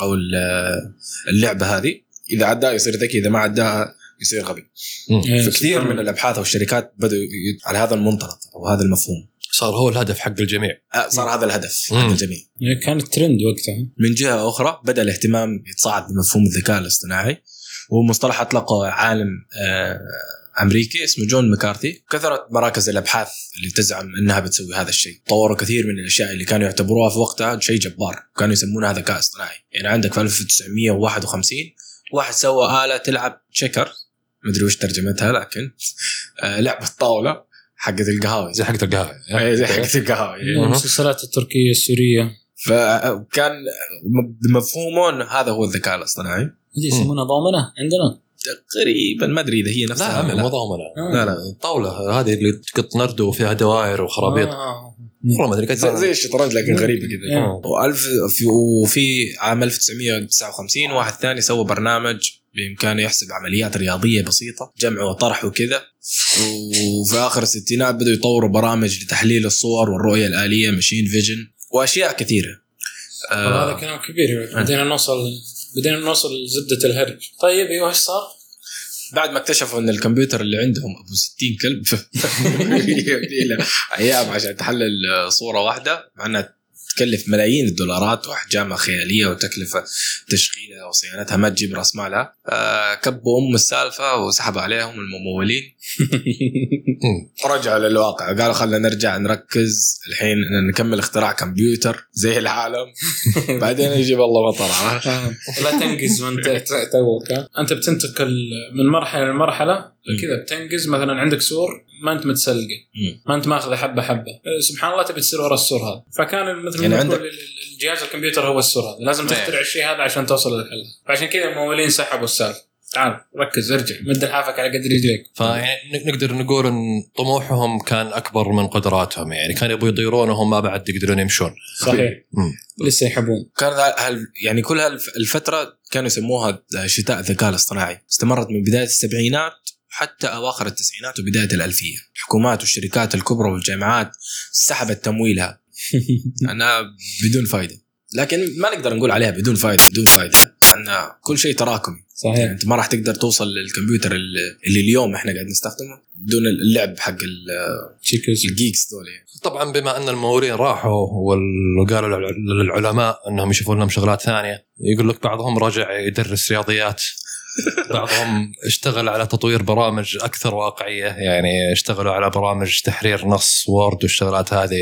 أو ال- اللعبة هذه. إذا عداها يصير ذكي إذا ما عداها يصير غبي. إيه، فكثير من. الأبحاث والشركات بدأوا على هذا المنطلق أو هذا المفهوم. صار هو الهدف حق الجميع. آه، صار هذا الهدف مم. حق الجميع. يعني كانت ترند وقتها. من جهة أخرى بدأ الاهتمام يتصاعد بمفهوم الذكاء الاصطناعي ومصطلح أطلقه عالم آه، أمريكي اسمه جون مكارثي. كثرت مراكز الأبحاث اللي تزعم إنها بتسوي هذا الشيء. طوروا كثير من الأشياء اللي كانوا يعتبروها في وقتها شيء جبار. كانوا يسمونها ذكاء اصطناعي. يعني عندك في 1951 واحد سوى آلة تلعب تشيكر. مدري وش ترجمتها لكن آه، لعبة طاولة. حقت القهاوي. زي حقت القهوه إيه، زي حقت القهاوي. المسلسلات التركية السورية. فكان بمفهومه انه هذا هو الذكاء الاصطناعي. هذه يسمونها ضامنة عندنا؟ تقريبا ما أدري إذا هي لا نفسها ولا مو لا. ضامنه لا لا طاولة. هذه اللي تقط نردو وفيها دوائر وخرابيط. آه. والله ما أدري زي, زي الشطرنج لكن غريبة كذا. والف في وفي عام 1959 واحد ثاني سوى برنامج بإمكانه يحسب عمليات رياضية بسيطة جمع وطرح وكذا. وفي آخر الستينات بدأوا يطوروا برامج لتحليل الصور والرؤية الآلية ماشين فيجن وأشياء كثيرة. هذا آه. كلام كبير. بدينا نوصل بدينا نوصل لزبدة الهرج. طيب أيوه إيش صار؟ بعد ما اكتشفوا إن الكمبيوتر اللي عندهم أبو 60 كلب [laughs] أيام عشان تحلل صورة واحدة مع إنها تكلف ملايين الدولارات وأحجامها خيالية وتكلفة تشغيلها وصيانتها ما تجيب رأس مالها. آه كبوا أم السالفة وسحبوا عليهم الممولين. [laughs] رجعوا للواقع قالوا خلينا نرجع نركز الحين نكمل اختراع كمبيوتر زي العالم. [laughs] بعدين يجيب الله مطر. لا تنجز وانت توك ها؟ أنت بتنتقل من مرحلة لمرحلة كذا بتنجز مثلا عندك سور ما أنت متسلقة. ما أنت ماخذة حبة حبة. سبحان الله تبي تصير ورا السور هذا. فكان مثل يعني عندك- الجهاز الكمبيوتر هو السور هذا. لازم تخترع الشيء هذا عشان توصل للحل. فعشان كذا الممولين سحبوا السالفة. تعال ركز ارجع. مد لحافك على قدر رجليك. فيعني نقدر نقول إن طموحهم كان أكبر من قدراتهم. يعني كانوا يبغوا يطيرون وهم ما بعد يقدرون يمشون. صحيح. مم. لسه يحبون. كان هال يعني كل هالفتره كانوا يسموها شتاء الذكاء الاصطناعي. استمرت من بداية السبعينات حتى أواخر التسعينات وبداية الألفية. الحكومات والشركات الكبرى والجامعات سحبت تمويلها. [laughs] انها بدون فائده لكن ما نقدر نقول عليها بدون فائده بدون فائده لأن كل شيء تراكمي. يعني صحيح انت ما راح تقدر توصل للكمبيوتر اللي اليوم إحنا قاعد نستخدمه بدون اللعب حق ال geeks دول يعني. طبعا بما أن الممولين راحوا وقالوا للع- للعلماء أنهم يشوفون لهم شغلات ثانية يقول لك بعضهم رجع يدرس رياضيات. [laughs] بعضهم اشتغل على تطوير برامج أكثر واقعية يعني اشتغلوا على برامج تحرير نص Word والشغلات هذه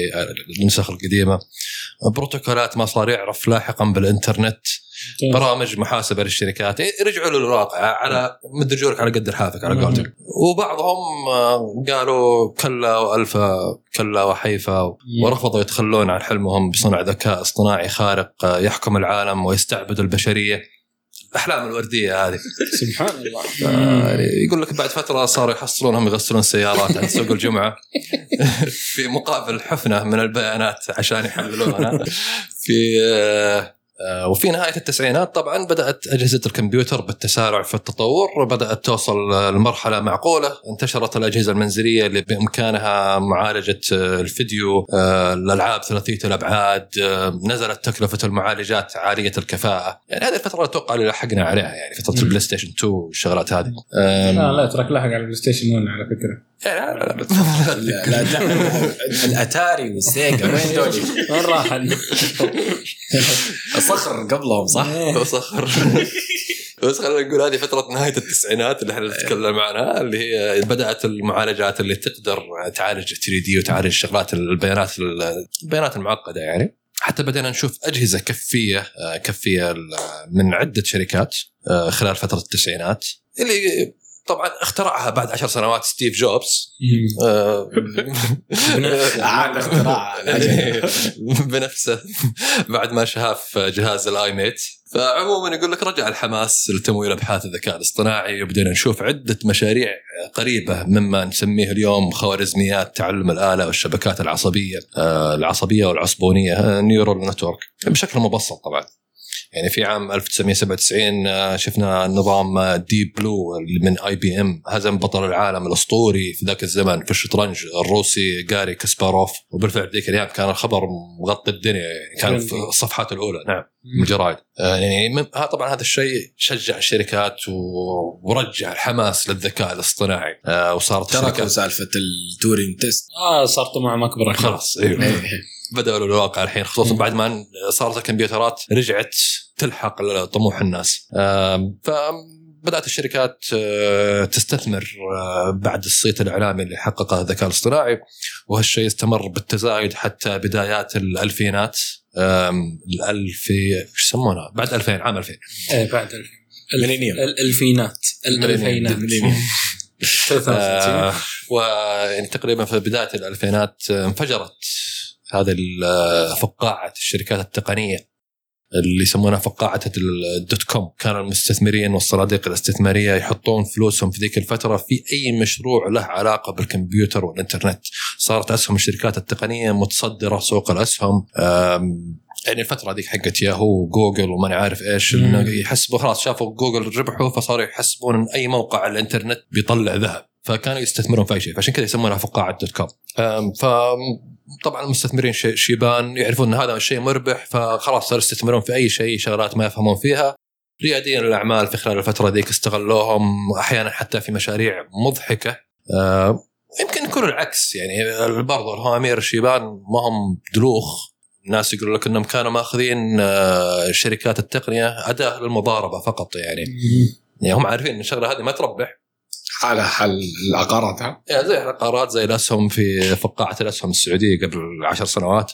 النسخ القديمة. بروتوكولات ما صار يعرف لاحقا بالإنترنت. برامج محاسبة للشركات. إيه، رجعوا للواقع. على مد رجولك على قد لحافك على قولتك. وبعضهم آه، قالوا كلا وألفا كلا وحيفا ورفضوا يتخلون عن حلمهم بصنع ذكاء اصطناعي خارق آه، يحكم العالم ويستعبد البشرية. الأحلام الوردية هذه. سبحان الله. [laughs] آه، يعني يقول لك بعد فترة صاروا يحصلونهم يغسلون سيارات عند سوق الجمعة. [laughs] في مقابل حفنة من البيانات عشان يحللونها. [laughs] في وفي نهاية التسعينات طبعا بدأت أجهزة الكمبيوتر بالتسارع في التطور بدات توصل آه، لمرحلة معقولة. انتشرت الأجهزة المنزلية اللي بإمكانها معالجة آه، الفيديو آه، الألعاب ثلاثية الأبعاد آه، نزلت تكلفة المعالجات عالية الكفاءة. يعني هذه الفترة أتوقع اللي لحقنا عليها يعني فترة. ال PlayStation 2 والشغلات هذه. لا لا تراك لحق على ال PlayStation 1 على فكرة. [laughs] لا- لا- لا- لا لا الأتاري والسيجا وين [laughs] دول؟ وين راح ال- صخر قبلهم صح؟ وصخر بس خلينا نقول هذه فترة نهاية التسعينات اللي إحنا نتكلم عنها اللي هي بدأت المعالجات اللي تقدر تعالج 3D وتعالج الشغلات البيانات البيانات المعقدة يعني. حتى بدينا نشوف أجهزة كفية آه، كفية ال- من عدة شركات آه، خلال فترة التسعينات اللي طبعا اخترعها بعد عشر سنوات ستيف جوبز. [laughs] آه، اختراع [laughs] بنفسه. بعد ما شاف جهاز ال i-mate فعموما يقول لك رجع الحماس لتمويل أبحاث الذكاء الاصطناعي وبدينا نشوف عدة مشاريع قريبة مما نسميه اليوم خوارزميات تعلم الآلة والشبكات العصبية آه، العصبية والعصبونية neural network بشكل مبسط طبعا. يعني في عام 1997 آه، شفنا نظام Deep Blue من IBM هزم بطل العالم الأسطوري في ذاك الزمن في الشطرنج الروسي جاري كاسباروف. وبالفعل ذيك الأيام كان الخبر مغطي الدنيا يعني كان في الصفحات الأولى نعم. من الجرايد. آه، يعني طبعا هذا الشيء شجع الشركات ورجع الحماس للذكاء الاصطناعي. آه، وصارت تركوا سالفة ال Turing test آه صار طموحهم أكبر. خلاص أيوه بدأوا للواقع الحين خصوصا بعد ما صارت الكمبيوترات رجعت تلحق طموح الناس. آم، فبدأت الشركات آه، تستثمر آه، بعد الصيت الإعلامي اللي حققه الذكاء الاصطناعي وهالشيء استمر بالتزايد حتى بدايات الألفينات. آم، الألفي إيش يسمونها بعد 2000 عام 2000 إيه بعد الف- ميلينيوم. الألفينات. الألفينات. [laughs] 63 آه، ويعني تقريبا في بداية الألفينات آه، انفجرت هذه آه، فقاعة الشركات التقنية اللي يسمونها فقاعة ال dot com. كان المستثمرين والصناديق الاستثمارية يحطون فلوسهم في ذيك الفترة في أي مشروع له علاقة بالكمبيوتر والإنترنت. صارت أسهم الشركات التقنية متصدرة سوق الأسهم. يعني الفترة ذيك حقت ياهو وجوجل وماني عارف إيش. إنه يحسبوا خلاص شافوا جوجل ربحوا فصاروا يحسبون إن أي موقع على الإنترنت بيطلع ذهب. فكانوا يستثمرون في أي شيء. فعشان كذا يسمونها فقاعة dot com فطبعا المستثمرين شي- شيبان يعرفون إن هذا الشيء مربح فخلاص صاروا يستثمرون في أي شيء شغلات ما يفهمون فيها. رياديين الاعمال في خلال الفترة ذيك استغلوهم. أحيانا حتى في مشاريع مضحكة. أه، يمكن يكون العكس. يعني برضو الهوامير الشيبان ما هم دلوخ. ناس يقولوا لك إنهم كانوا ماخذين آه، شركات التقنية أداة للمضاربة فقط يعني. يعني هم عارفين إن الشغلة هذه ما تربح. حالها حال العقارات يعني زي العقارات زي الأسهم في فقاعة الأسهم السعودية قبل عشر سنوات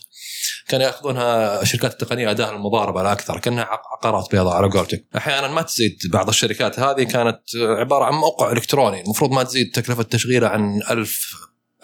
كانوا يأخذونها شركات التقنية أداة المضاربة لا أكثر كأنها عق- عقارات بيضاء على قولتك. أحيانا ما تزيد بعض الشركات هذه كانت عبارة عن موقع إلكتروني المفروض ما تزيد تكلفة تشغيله عن 1000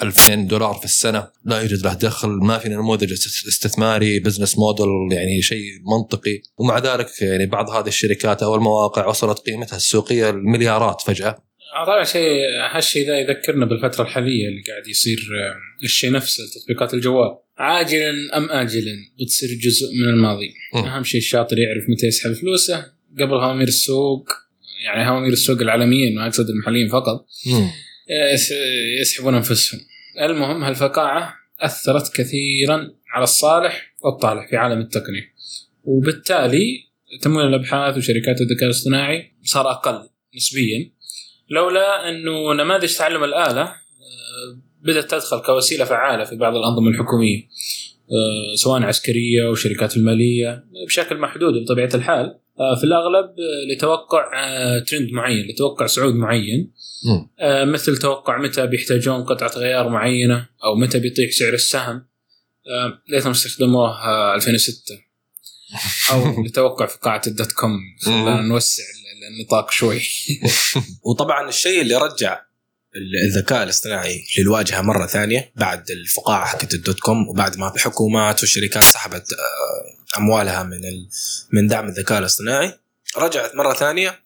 2000 دولار في السنة لا يوجد له دخل ما في نموذج است- استثماري business model يعني شيء منطقي. ومع ذلك يعني بعض هذه الشركات أو المواقع وصلت قيمتها السوقية المليارات فجأة. طبعا شيء هالشيء ذا يذكرنا بالفترة الحالية اللي قاعد يصير آه، الشيء نفسه تطبيقات الجوال. عاجلا أم اجلا بتصير جزء من الماضي. مم. أهم شيء الشاطر يعرف متى يسحب فلوسه. قبل هوامير السوق يعني هوامير السوق العالميين ما أقصد المحليين فقط. يس- يسحبون أنفسهم. المهم هالفقاعة أثرت كثيرا على الصالح والطالح في عالم التقنية. وبالتالي تمويل الأبحاث وشركات الذكاء الاصطناعي صار أقل نسبيا. لولا أنه نماذج تعلم الآلة آه، بدأت تدخل كوسيلة فعالة في بعض الأنظمة الحكومية آه، سواء عسكرية أو شركات المالية بشكل محدود بطبيعة الحال. آه، في الأغلب لتوقع ترند معين لتوقع صعود معين. مثل توقع متى بيحتاجون قطعة غيار معينة أو متى بيطيح سعر السهم. ليتهم استخدموه آه، 2006 أو [laughs] لتوقع فقاعه ال dot com. خلينا نوسع النطاق شوي [laughs] وطبعا الشيء اللي رجع الذكاء الاصطناعي للواجهة مرة ثانية بعد الفقاعة حقت ال dot com وبعد ما الحكومات والشركات سحبت آه، أموالها من. من دعم الذكاء الاصطناعي رجعت مرة ثانية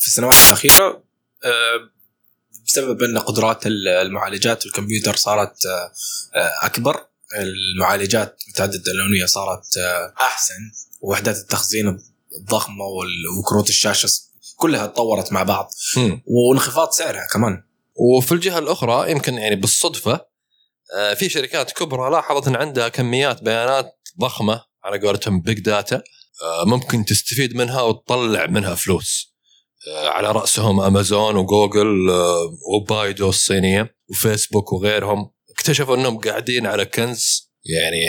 في السنوات الأخيرة آه، بسبب أن قدرات المعالجات والكمبيوتر صارت آه، أكبر المعالجات متعددة الأنوية صارت أحسن ووحدات التخزين الضخمة وكروت الشاشة كلها تطورت مع بعض. وانخفاض سعرها كمان. وفي الجهة الأخرى يمكن يعني بالصدفة آه، في شركات كبرى لاحظت إن عندها كميات بيانات ضخمة على قولتهم big data ممكن تستفيد منها وتطلع منها فلوس. آه، على رأسهم امازون وجوجل آه، وبايدو الصينية وفيسبوك وغيرهم. اكتشفوا إنهم قاعدين على كنز يعني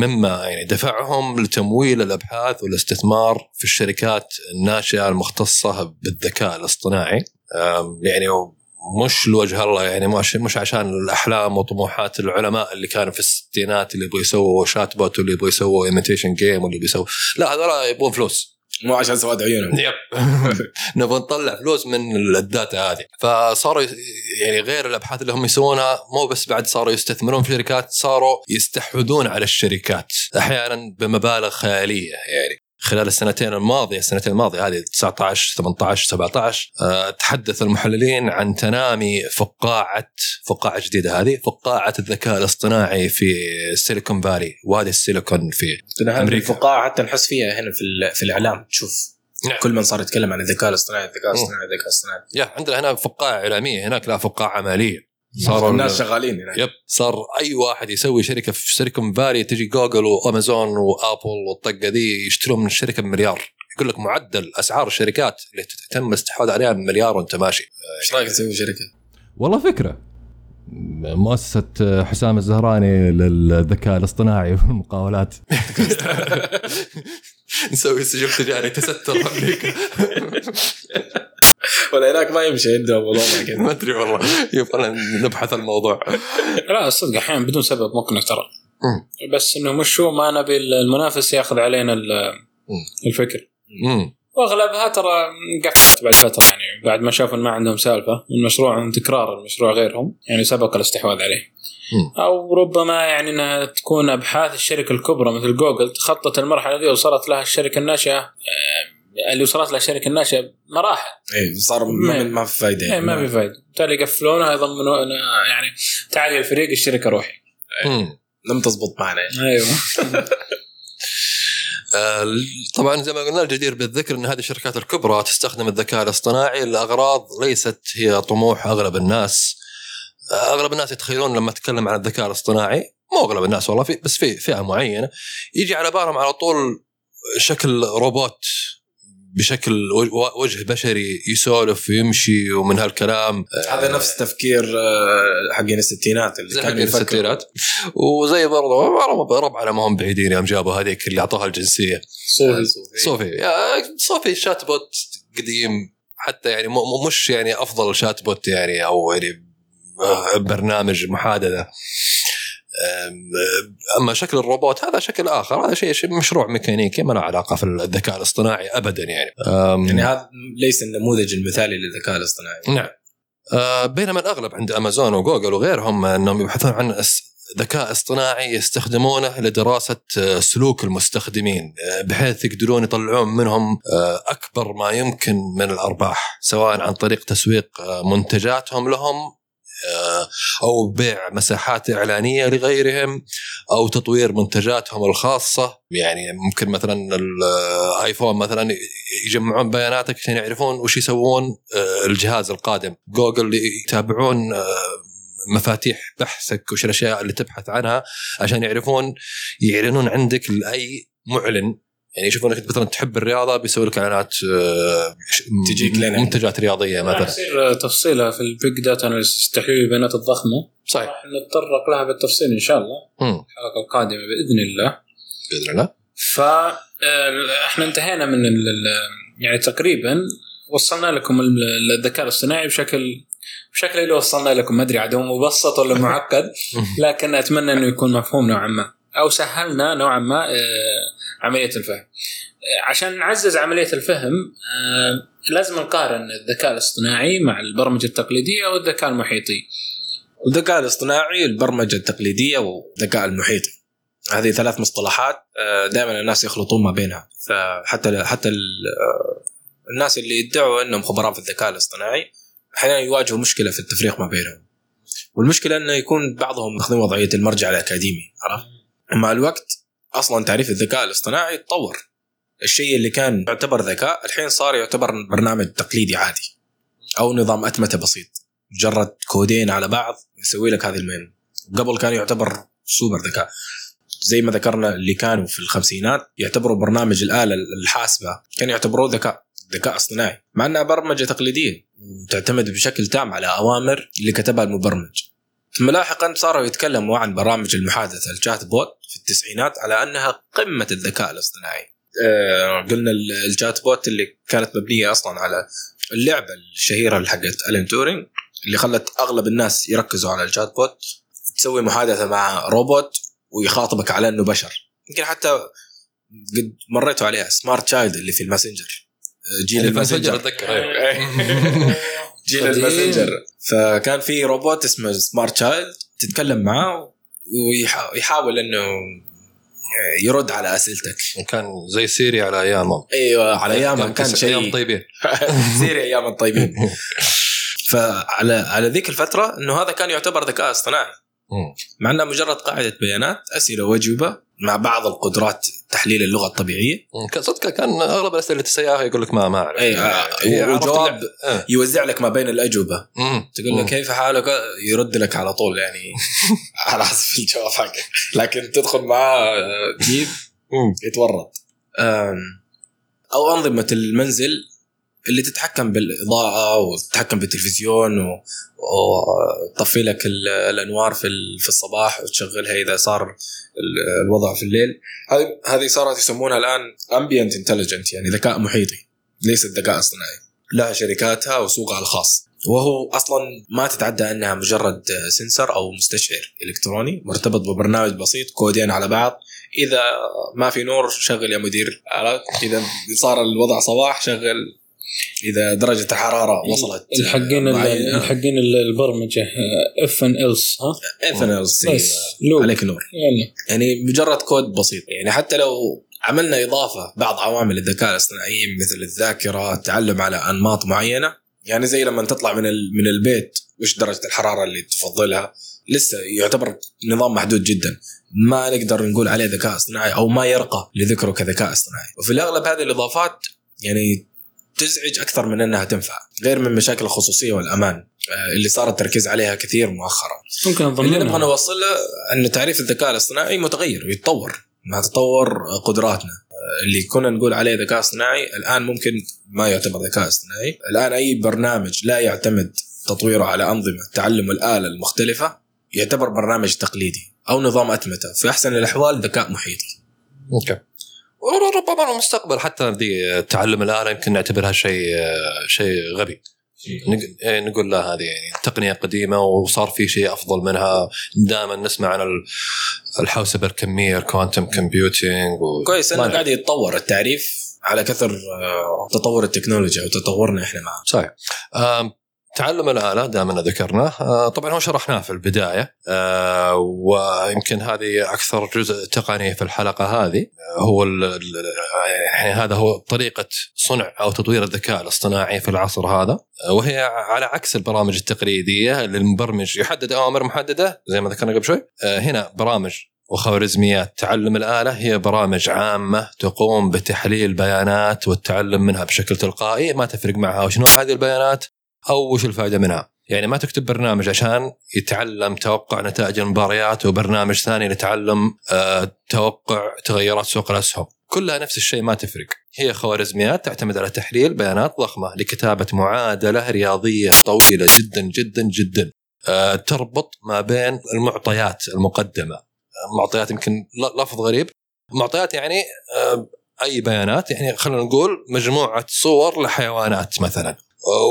مما يعني دفعهم لتمويل الأبحاث والاستثمار في الشركات الناشئة المختصة بالذكاء الاصطناعي. يعني مش لوجه الله يعني مش مش عشان الأحلام وطموحات العلماء اللي كانوا في الستينات اللي يبغوا يسووا chatbot واللي يبغوا يسووا imitation game واللي بيسووا لا هذول يبغون فلوس. مو عشان سواد عيونهم. yep. [laughs] نبغى نطلع فلوس من ال data هذه. فصاروا يعني غير الأبحاث اللي هم يسوونها مو بس بعد صاروا يستثمرون في شركات صاروا يستحوذون على الشركات. أحيانا بمبالغ خيالية يعني. خلال السنتين الماضية السنتين الماضية هذه 19 18 17 آه، تحدث المحللين عن تنامي فقاعة فقاعة جديدة هذه فقاعة الذكاء الاصطناعي في سيليكون فالي وادي السيليكون في أمريكا. الفقاعه حتى نحس فيها هنا في في الإعلام تشوف نعم. كل من صار يتكلم عن الذكاء الاصطناعي الذكاء الاصطناعي الذكاء الاصطناعي. يا عندنا هنا فقاعة إعلامية هناك لا فقاعة مالية. صاروا الناس شغالين هنا يب صار أي واحد يسوي شركة في سيليكون فالي تجي جوجل وأمازون وأبل والطقة ذي يشترون من الشركة بمليار. يقول لك معدل أسعار الشركات اللي تم الاستحواذ عليها بمليار وأنت ماشي. إيش رأيك تسوي شركة؟ والله فكرة. مؤسسة حسام الزهراني للذكاء الاصطناعي [laughs] والمقاولات. [laughs] نسوي سجل تجاري تستر أمريكا. [laughs] ولا هناك ما يمشي عندهم والله ما كذا. ما أدري والله. يبغى نبحث الموضوع. لا صدق أحيانا بدون سبب ممكن ترى بس إنه مش هو ما نبي المنافس ياخذ علينا ال- الفكر. وأغلبها ترى قفلت بعد فترة يعني بعد ما شافوا ما عندهم سالفة المشروع من تكرار المشروع غيرهم يعني سبق الاستحواذ عليه. أو ربما يعني إنها تكون أبحاث الشركة الكبرى مثل جوجل تخطت المرحلة دي وصلت لها الشركة الناشئة آه، اللي وصلت لها الشركة الناشئة مراحل. اي صار ما- في فايدة إيه يعني. ما في فايدة. بالتالي يقفلونها يضمنون يعني تعال يا الفريق الشركة روحي. مم. لم تزبط معنا. يعني. أيوه. [laughs] آه، طبعا زي ما قلنا الجدير بالذكر إن هذه الشركات الكبرى تستخدم الذكاء الاصطناعي لأغراض ليست هي طموح أغلب الناس. آه، أغلب الناس يتخيلون لما أتكلم عن الذكاء الاصطناعي مو أغلب الناس والله في بس في فئة معينة يجي على بالهم على طول شكل روبوت بشكل وجه بشري يسولف ويمشي ومن هالكلام. هذا نفس تفكير آه، حقين الستينات اللي يفكروا الستينات وزي برضه رب رب على ما هم بعيدين يوم جابوا هذيك اللي أعطوها الجنسية. صوفي صوفي. يا صوفي chatbot قديم حتى يعني مش يعني أفضل chatbot يعني أو يعني آه، برنامج محادثة. أما شكل الروبوت هذا شكل آخر هذا شيء مشروع ميكانيكي ما له علاقة في الذكاء الاصطناعي ابدا يعني. يعني هذا ليس النموذج المثالي للذكاء الاصطناعي. نعم. آه، بينما الأغلب عند أمازون وجوجل وغيرهم أنهم يبحثون عن ذكاء اصطناعي يستخدمونه لدراسة آه، سلوك المستخدمين آه، بحيث يقدرون يطلعون منهم أكبر ما يمكن من الأرباح سواء عن طريق تسويق منتجاتهم لهم أو بيع مساحات إعلانية لغيرهم أو تطوير منتجاتهم الخاصة. يعني ممكن مثلا الايفون مثلا يجمعون بياناتك عشان يعرفون وش يسوون آه، الجهاز القادم. جوجل يتابعون آه، مفاتيح بحثك وش الأشياء اللي تبحث عنها عشان يعرفون يعلنون عندك لأي معلن. يعني يشوفون انك مثلا تحب الرياضة بيسوي لك إعلانات آه، تجيك. منتجات رياضية مثلا. يصير تفصيلها في ال big data analysis تحليل البيانات الضخمة. صحيح. راح نتطرق لها بالتفصيل إن شاء الله. الحلقة القادمة بإذن الله. بإذن الله. ف آه، إحنا انتهينا من ال ال- يعني تقريبا وصلنا لكم ال- الذكاء الاصطناعي بشكل بشكل اللي وصلنا لكم. ما أدري عاد هو مبسط ولا معقد [laughs] لكن أتمنى إنه يكون مفهوم نوعا ما. أو سهلنا نوعا ما آه، عملية الفهم. آه، عشان نعزز عملية الفهم آه، لازم نقارن الذكاء الاصطناعي مع البرمجة التقليدية والذكاء المحيطي. والذكاء الاصطناعي البرمجة التقليدية والذكاء المحيطي. هذه ثلاث مصطلحات دائما الناس يخلطون ما بينها. فحتى حتى آه، الناس اللي يدعوا إنهم خبراء في الذكاء الاصطناعي أحيانا يواجهوا مشكلة في التفريق ما بينهم. والمشكلة إنه يكون بعضهم ماخذين وضعية المرجع الأكاديمي عرفت؟ مع الوقت أصلا تعريف الذكاء الاصطناعي تطور الشيء اللي كان يعتبر ذكاء الحين صار يعتبر برنامج تقليدي عادي. أو نظام أتمتة بسيط. مجرد كودين على بعض يسوي لك هذه المهمة. قبل كان يعتبر سوبر ذكاء. زي ما ذكرنا اللي كانوا في الخمسينات يعتبروا برنامج الآلة الحاسبة. كانوا يعتبروه ذكاء ذكاء اصطناعي. مع إنها برمجة تقليدية. وتعتمد بشكل تام على أوامر اللي كتبها المبرمج. ثم لاحقا صاروا يتكلموا عن برامج المحادثة ال chatbot في التسعينات على أنها قمة الذكاء الاصطناعي. آه قلنا ال- ال chatbot اللي كانت مبنية أصلا على اللعبة الشهيرة اللي حقت ألين تورينج اللي خلت أغلب الناس يركزوا على ال chatbot تسوي محادثة مع روبوت ويخاطبك على إنه بشر. يمكن حتى قد مريتوا عليها SmarterChild اللي في الماسنجر. آه، جيل الماسنجر الماسنجر. أتذكر أيوه. [laughs] جيل. الماسنجر. فكان في روبوت اسمه SmarterChild تتكلم معاه ويحاول إنه يرد على أسئلتك. كان زي Siri على ايامهم أيوه على ايامها كان شيء. أيام طيبين. [laughs] سيري أيام الطيبين [laughs] فعلى على ذيك الفترة إنه هذا كان يعتبر ذكاء اصطناعي. مع إنها مجرد قاعدة بيانات أسئلة وأجوبة مع بعض القدرات تحليل اللغة الطبيعية صدق كان أغلب الأسئلة اللي تسالها يقول لك ما ما اعرف اي يعني عرفت والجواب اللعبة. آه. يوزع لك ما بين الأجوبة مم. تقول له. كيف حالك يرد لك على طول يعني [laughs] على حسب الجواب حقك لكن تدخل معاه آه، جيب. يتورط أو أنظمة المنزل اللي تتحكم بالإضاءة وتتحكم بالتلفزيون و- وتطفي لك ال- الأنوار في في الصباح وتشغلها إذا صار ال- الوضع في الليل. هذه هذه صارت يسمونها الآن ambient intelligence يعني ذكاء محيطي ليست ذكاء اصطناعي لها شركاتها وسوقها الخاص. وهو أصلا ما تتعدى أنها مجرد sensor أو مستشعر إلكتروني مرتبط ببرنامج بسيط كودين على بعض. إذا ما في نور شغل يا مدير؟ إذا صار الوضع صباح شغل إذا درجة الحرارة وصلت الحقين. الحقين البرمجة if and else ها؟ if and else بس لو عليك نور. يلا. يعني مجرد كود بسيط يعني حتى لو عملنا إضافة بعض عوامل الذكاء الاصطناعي مثل الذاكرة التعلم على أنماط معينة يعني زي لما تطلع من من البيت وش درجة الحرارة اللي تفضلها؟ لسه يعتبر نظام محدود جدا. ما نقدر نقول عليه ذكاء اصطناعي أو ما يرقى لذكره كذكاء اصطناعي. وفي الأغلب هذه الإضافات يعني تزعج أكثر من إنها تنفع غير من مشاكل الخصوصية والأمان آه، اللي صار التركيز عليها كثير مؤخرا. ممكن اللي نبغى نوصله أن تعريف الذكاء الاصطناعي متغير ويتطور مع تطور قدراتنا. اللي كنا نقول عليه ذكاء اصطناعي الآن ممكن ما يعتبر ذكاء اصطناعي. الآن أي برنامج لا يعتمد تطويره على أنظمة تعلم الآلة المختلفة يعتبر برنامج تقليدي أو نظام أتمتة. في أحسن الأحوال ذكاء محيطي okay. وربما المستقبل. حتى دي تعلم الآلة يمكن نعتبرها شيء شيء غبي. إيه نقول لا هذه يعني تقنية قديمة وصار في شيء أفضل منها. دائما نسمع عن ال- الحوسبة الكمية ال quantum computing و... كويس إنه. قاعد يتطور التعريف على كثر آه، تطور التكنولوجيا وتطورنا إحنا معه. صحيح. تعلم الآلة دائما ذكرناه. آه، طبعا هو شرحناه في البداية. آه، ويمكن هذه أكثر جزء تقني في الحلقة هذه. هو يعني هذا هو طريقة صنع أو تطوير الذكاء الاصطناعي في العصر هذا. آه، وهي على عكس البرامج التقليدية اللي المبرمج يحدد أوامر محددة زي ما ذكرنا قبل شوي. هنا برامج وخوارزميات. تعلم الآلة هي برامج عامة تقوم بتحليل بيانات والتعلم منها بشكل تلقائي. ما تفرق معها وش نوع هذه البيانات. أو وش الفائدة منها؟ يعني ما تكتب برنامج عشان يتعلم توقع نتائج المباريات وبرنامج ثاني لتعلم آه، توقع تغيرات سوق الأسهم. كلها نفس الشيء ما تفرق. هي خوارزميات تعتمد على تحليل بيانات ضخمة لكتابة معادلة رياضية طويلة جدا جدا جدا. آه، تربط ما بين المعطيات المقدمة. معطيات يمكن لفظ غريب. معطيات يعني آه، أي بيانات. يعني خلينا نقول مجموعة صور لحيوانات مثلا.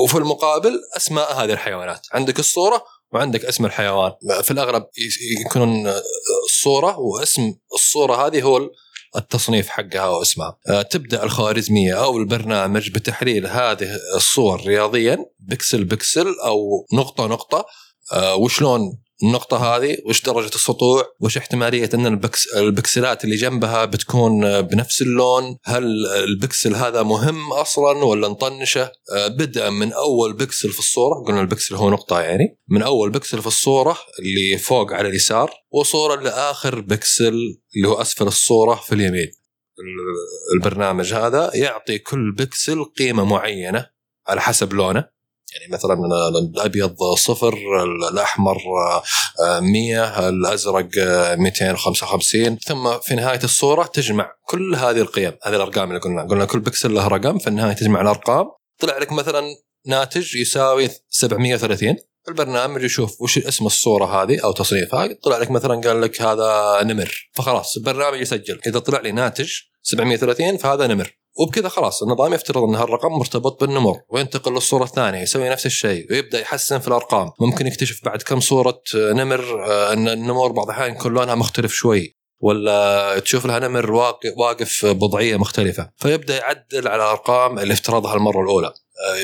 وفي المقابل أسماء هذه الحيوانات. عندك الصورة وعندك اسم الحيوان. في الاغلب ي- يكونون آه، الصورة واسم الصورة هذه هو التصنيف حقها واسمها. آه، تبدأ الخوارزمية أو البرنامج بتحليل هذه الصور رياضيا بكسل بكسل أو نقطة نقطة. آه، وشلون النقطة هذه وش درجة السطوع؟ وش احتمالية أن البكس البكسلات اللي جنبها بتكون بنفس اللون؟ هل البكسل هذا مهم أصلا ولا نطنشه؟ آه، بدءا من أول بكسل في الصورة قلنا البكسل هو نقطة يعني من أول بكسل في الصورة اللي فوق على اليسار وصورة لآخر بكسل اللي هو أسفل الصورة في اليمين. ال- البرنامج هذا يعطي كل بكسل قيمة معينة على حسب لونه. يعني مثلا الأبيض صفر الأحمر آه، 100 الازرق آه، 255 ثم في نهاية الصورة تجمع كل هذه القيم هذه الأرقام اللي قلنا. قلنا كل بكسل له رقم في النهاية تجمع الأرقام. طلع لك مثلا ناتج يساوي 730 البرنامج يشوف وش اسم الصورة هذه أو تصنيفها. طلع لك مثلا قال لك هذا نمر. فخلاص البرنامج يسجل. إذا طلع لي ناتج 730 فهذا نمر. وبكذا خلاص النظام يفترض إن هالرقم مرتبط بالنمر وينتقل للصورة الثانية يسوي نفس الشيء ويبدأ يحسن في الأرقام. ممكن يكتشف بعد كم صورة نمر آه، إن النمور بعض الأحيان يكون لونها مختلف شوي ولا تشوف لها نمر واق- واقف بوضعيه مختلفة. فيبدأ يعدل على الأرقام اللي افترضها المرة الأولى. آه،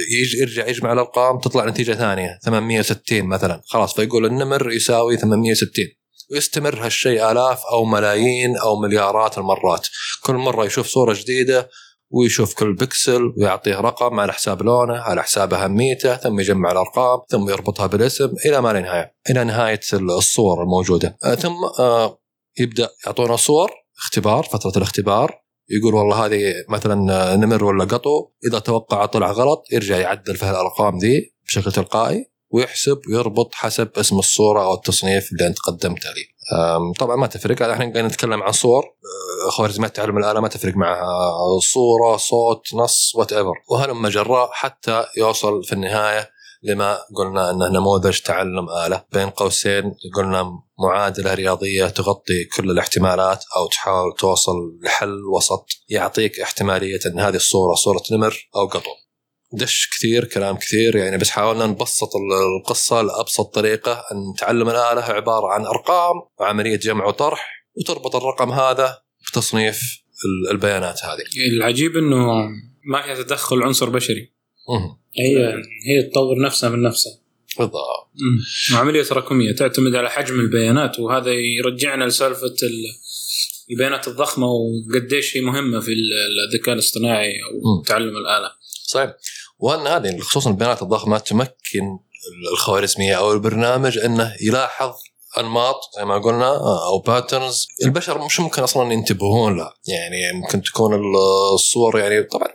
يرجع يجمع الأرقام تطلع نتيجة ثانية 860 مثلا. خلاص فيقول النمر يساوي 860 ويستمر هالشيء آلاف أو ملايين أو مليارات المرات. كل مرة يشوف صورة جديدة ويشوف كل بكسل ويعطيه رقم على حساب لونه على حساب أهميته ثم يجمع الأرقام ثم يربطها بالاسم إلى ما لا نهايه إلى نهاية الصور الموجودة. آه، ثم آه، يبدأ يعطونا صور اختبار فترة الاختبار. يقول والله هذه مثلا آه، نمر ولا قطو. إذا توقع طلع غلط يرجع يعدل في الأرقام ذي بشكل تلقائي ويحسب ويربط حسب اسم الصورة أو التصنيف اللي أنت قدمته لي. طبعا ما تفرق. إحنا قاعدين نتكلم عن صور. أه، خوارزميات تعلم الاله ما تفرق معها صورة صوت نص وات ايفر وهلم جراء حتى يوصل في النهاية لما قلنا انه نموذج تعلم آلة. بين قوسين قلنا معادلة رياضية تغطي كل الاحتمالات أو تحاول توصل لحل وسط يعطيك احتمالية إن هذه الصورة صورة نمر أو قطو. دش كثير كلام كثير يعني بس حاولنا نبسط القصة لأبسط طريقة أن تعلم الآلة عبارة عن أرقام وعملية جمع وطرح وتربط الرقم هذا بتصنيف البيانات هذه. العجيب إنه ما فيها تدخل عنصر بشري. هي هي تطور نفسها من نفسها. بالضبط. عمليه تراكمية تعتمد على حجم البيانات وهذا يرجعنا لسالفة ال- البيانات الضخمة وقديش هي مهمة في الذكاء الاصطناعي أو تعلم الآلة. صحيح وان هذه خصوصا البيانات الضخمة تمكن الخوارزمية أو البرنامج إنه يلاحظ انماط زي ما قلنا أو patterns البشر مش ممكن أصلا ينتبهون لها يعني ممكن تكون الصور يعني طبعا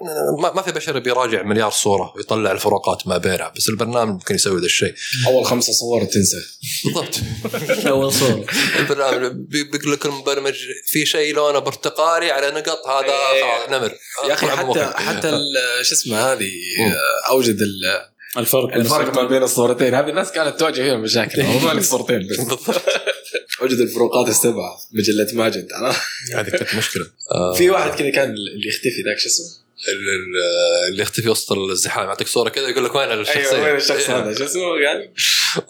ما ما في بشر بيراجع مليار صورة ويطلع الفروقات ما بينها بس البرنامج ممكن يسوي ذا الشيء. أول خمسة صور تنسى. بالضبط. [laughs] أول صوره البرنامج بي- بيقول لك المبرمج في شيء لونه برتقالي على نقط هذا خلاص نمر. يا أخي حتى. حتى ال- شو اسمه هذه آه، أوجد ال- الفرق الفرق ما بين الصورتين. هذه الناس كانت تواجه فيها مشاكل. [laughs] هو مالك صورتين بس اوجد الفروقات السبعة مجلة ماجد. عرفت؟ هذه كانت مشكلة. في واحد كذا كان اللي يختفي ذاك شو اسمه؟ ال- ال- اللي يختفي وسط الزحام. يعطيك صورة كذا يقول لك وين الشخصية؟ أيوه وين الشخص إيه. هذا؟ شو اسمه؟ قال؟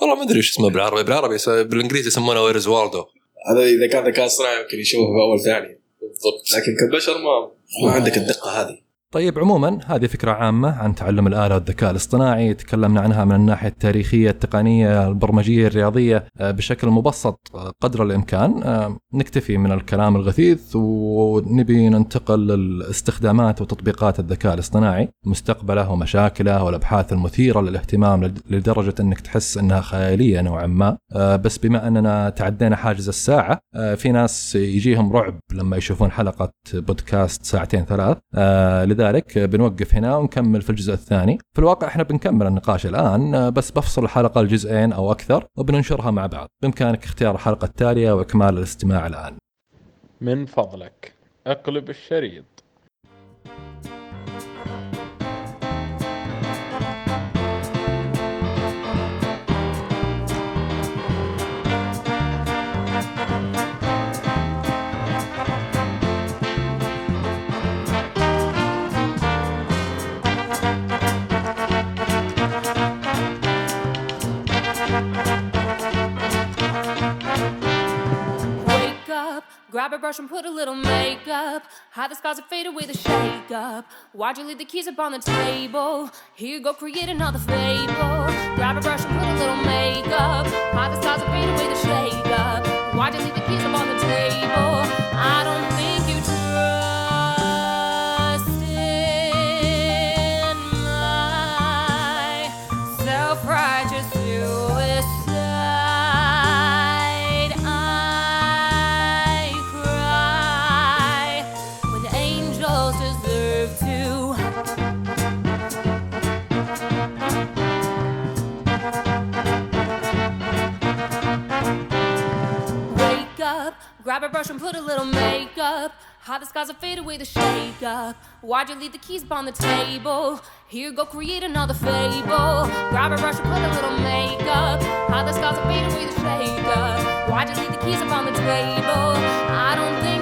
والله ما أدري إيش اسمه بالعربي. بالعربي بالإنجليزي يسمونه ويرز والدو هذا إذا كان ذكاء اصطناعي يمكن يشوفه في أول ثانية بالضبط. لكن كبشر ما ما عندك الدقة هذه. طيب عموما هذه فكرة عامة عن تعلم الآلة والذكاء الاصطناعي. تكلمنا عنها من الناحية التاريخية التقنية البرمجية الرياضية. آه، بشكل مبسط آه، قدر الإمكان آه، نكتفي من الكلام الغثيث ونبي ننتقل للاستخدامات وتطبيقات الذكاء الاصطناعي. مستقبله ومشاكله والأبحاث المثيرة للاهتمام لد- لدرجة أنك تحس أنها خيالية نوعا ما. بس بما أننا تعدينا حاجز الساعة في ناس يجيهم رعب لما يشوفون حلقة بودكاست ساعتين ثلاث. آه، لذلك بنوقف هنا ونكمل في الجزء الثاني. في الواقع إحنا بنكمل النقاش الآن بس بفصل الحلقة لجزئين أو أكثر وبننشرها مع بعض. بإمكانك اختيار الحلقة التالية وإكمال الاستماع الآن. من فضلك أقلب الشريط. Grab a brush and put a little makeup. Hide the scars and fade away the shake up. Why'd you leave the keys up on the table? Here you go, create another fable. Grab a brush and put a little makeup. Hide the scars and fade away the shake up. Why'd you leave the keys up on the table? I don't grab a brush and put a little makeup. Hide the scars and fade away the shake up. Why'd you leave the keys upon the table? Here, go create another fable. Grab a brush and put a little makeup. Hide the scars and fade away the shake up. Why'd you leave the keys upon the table? I don't think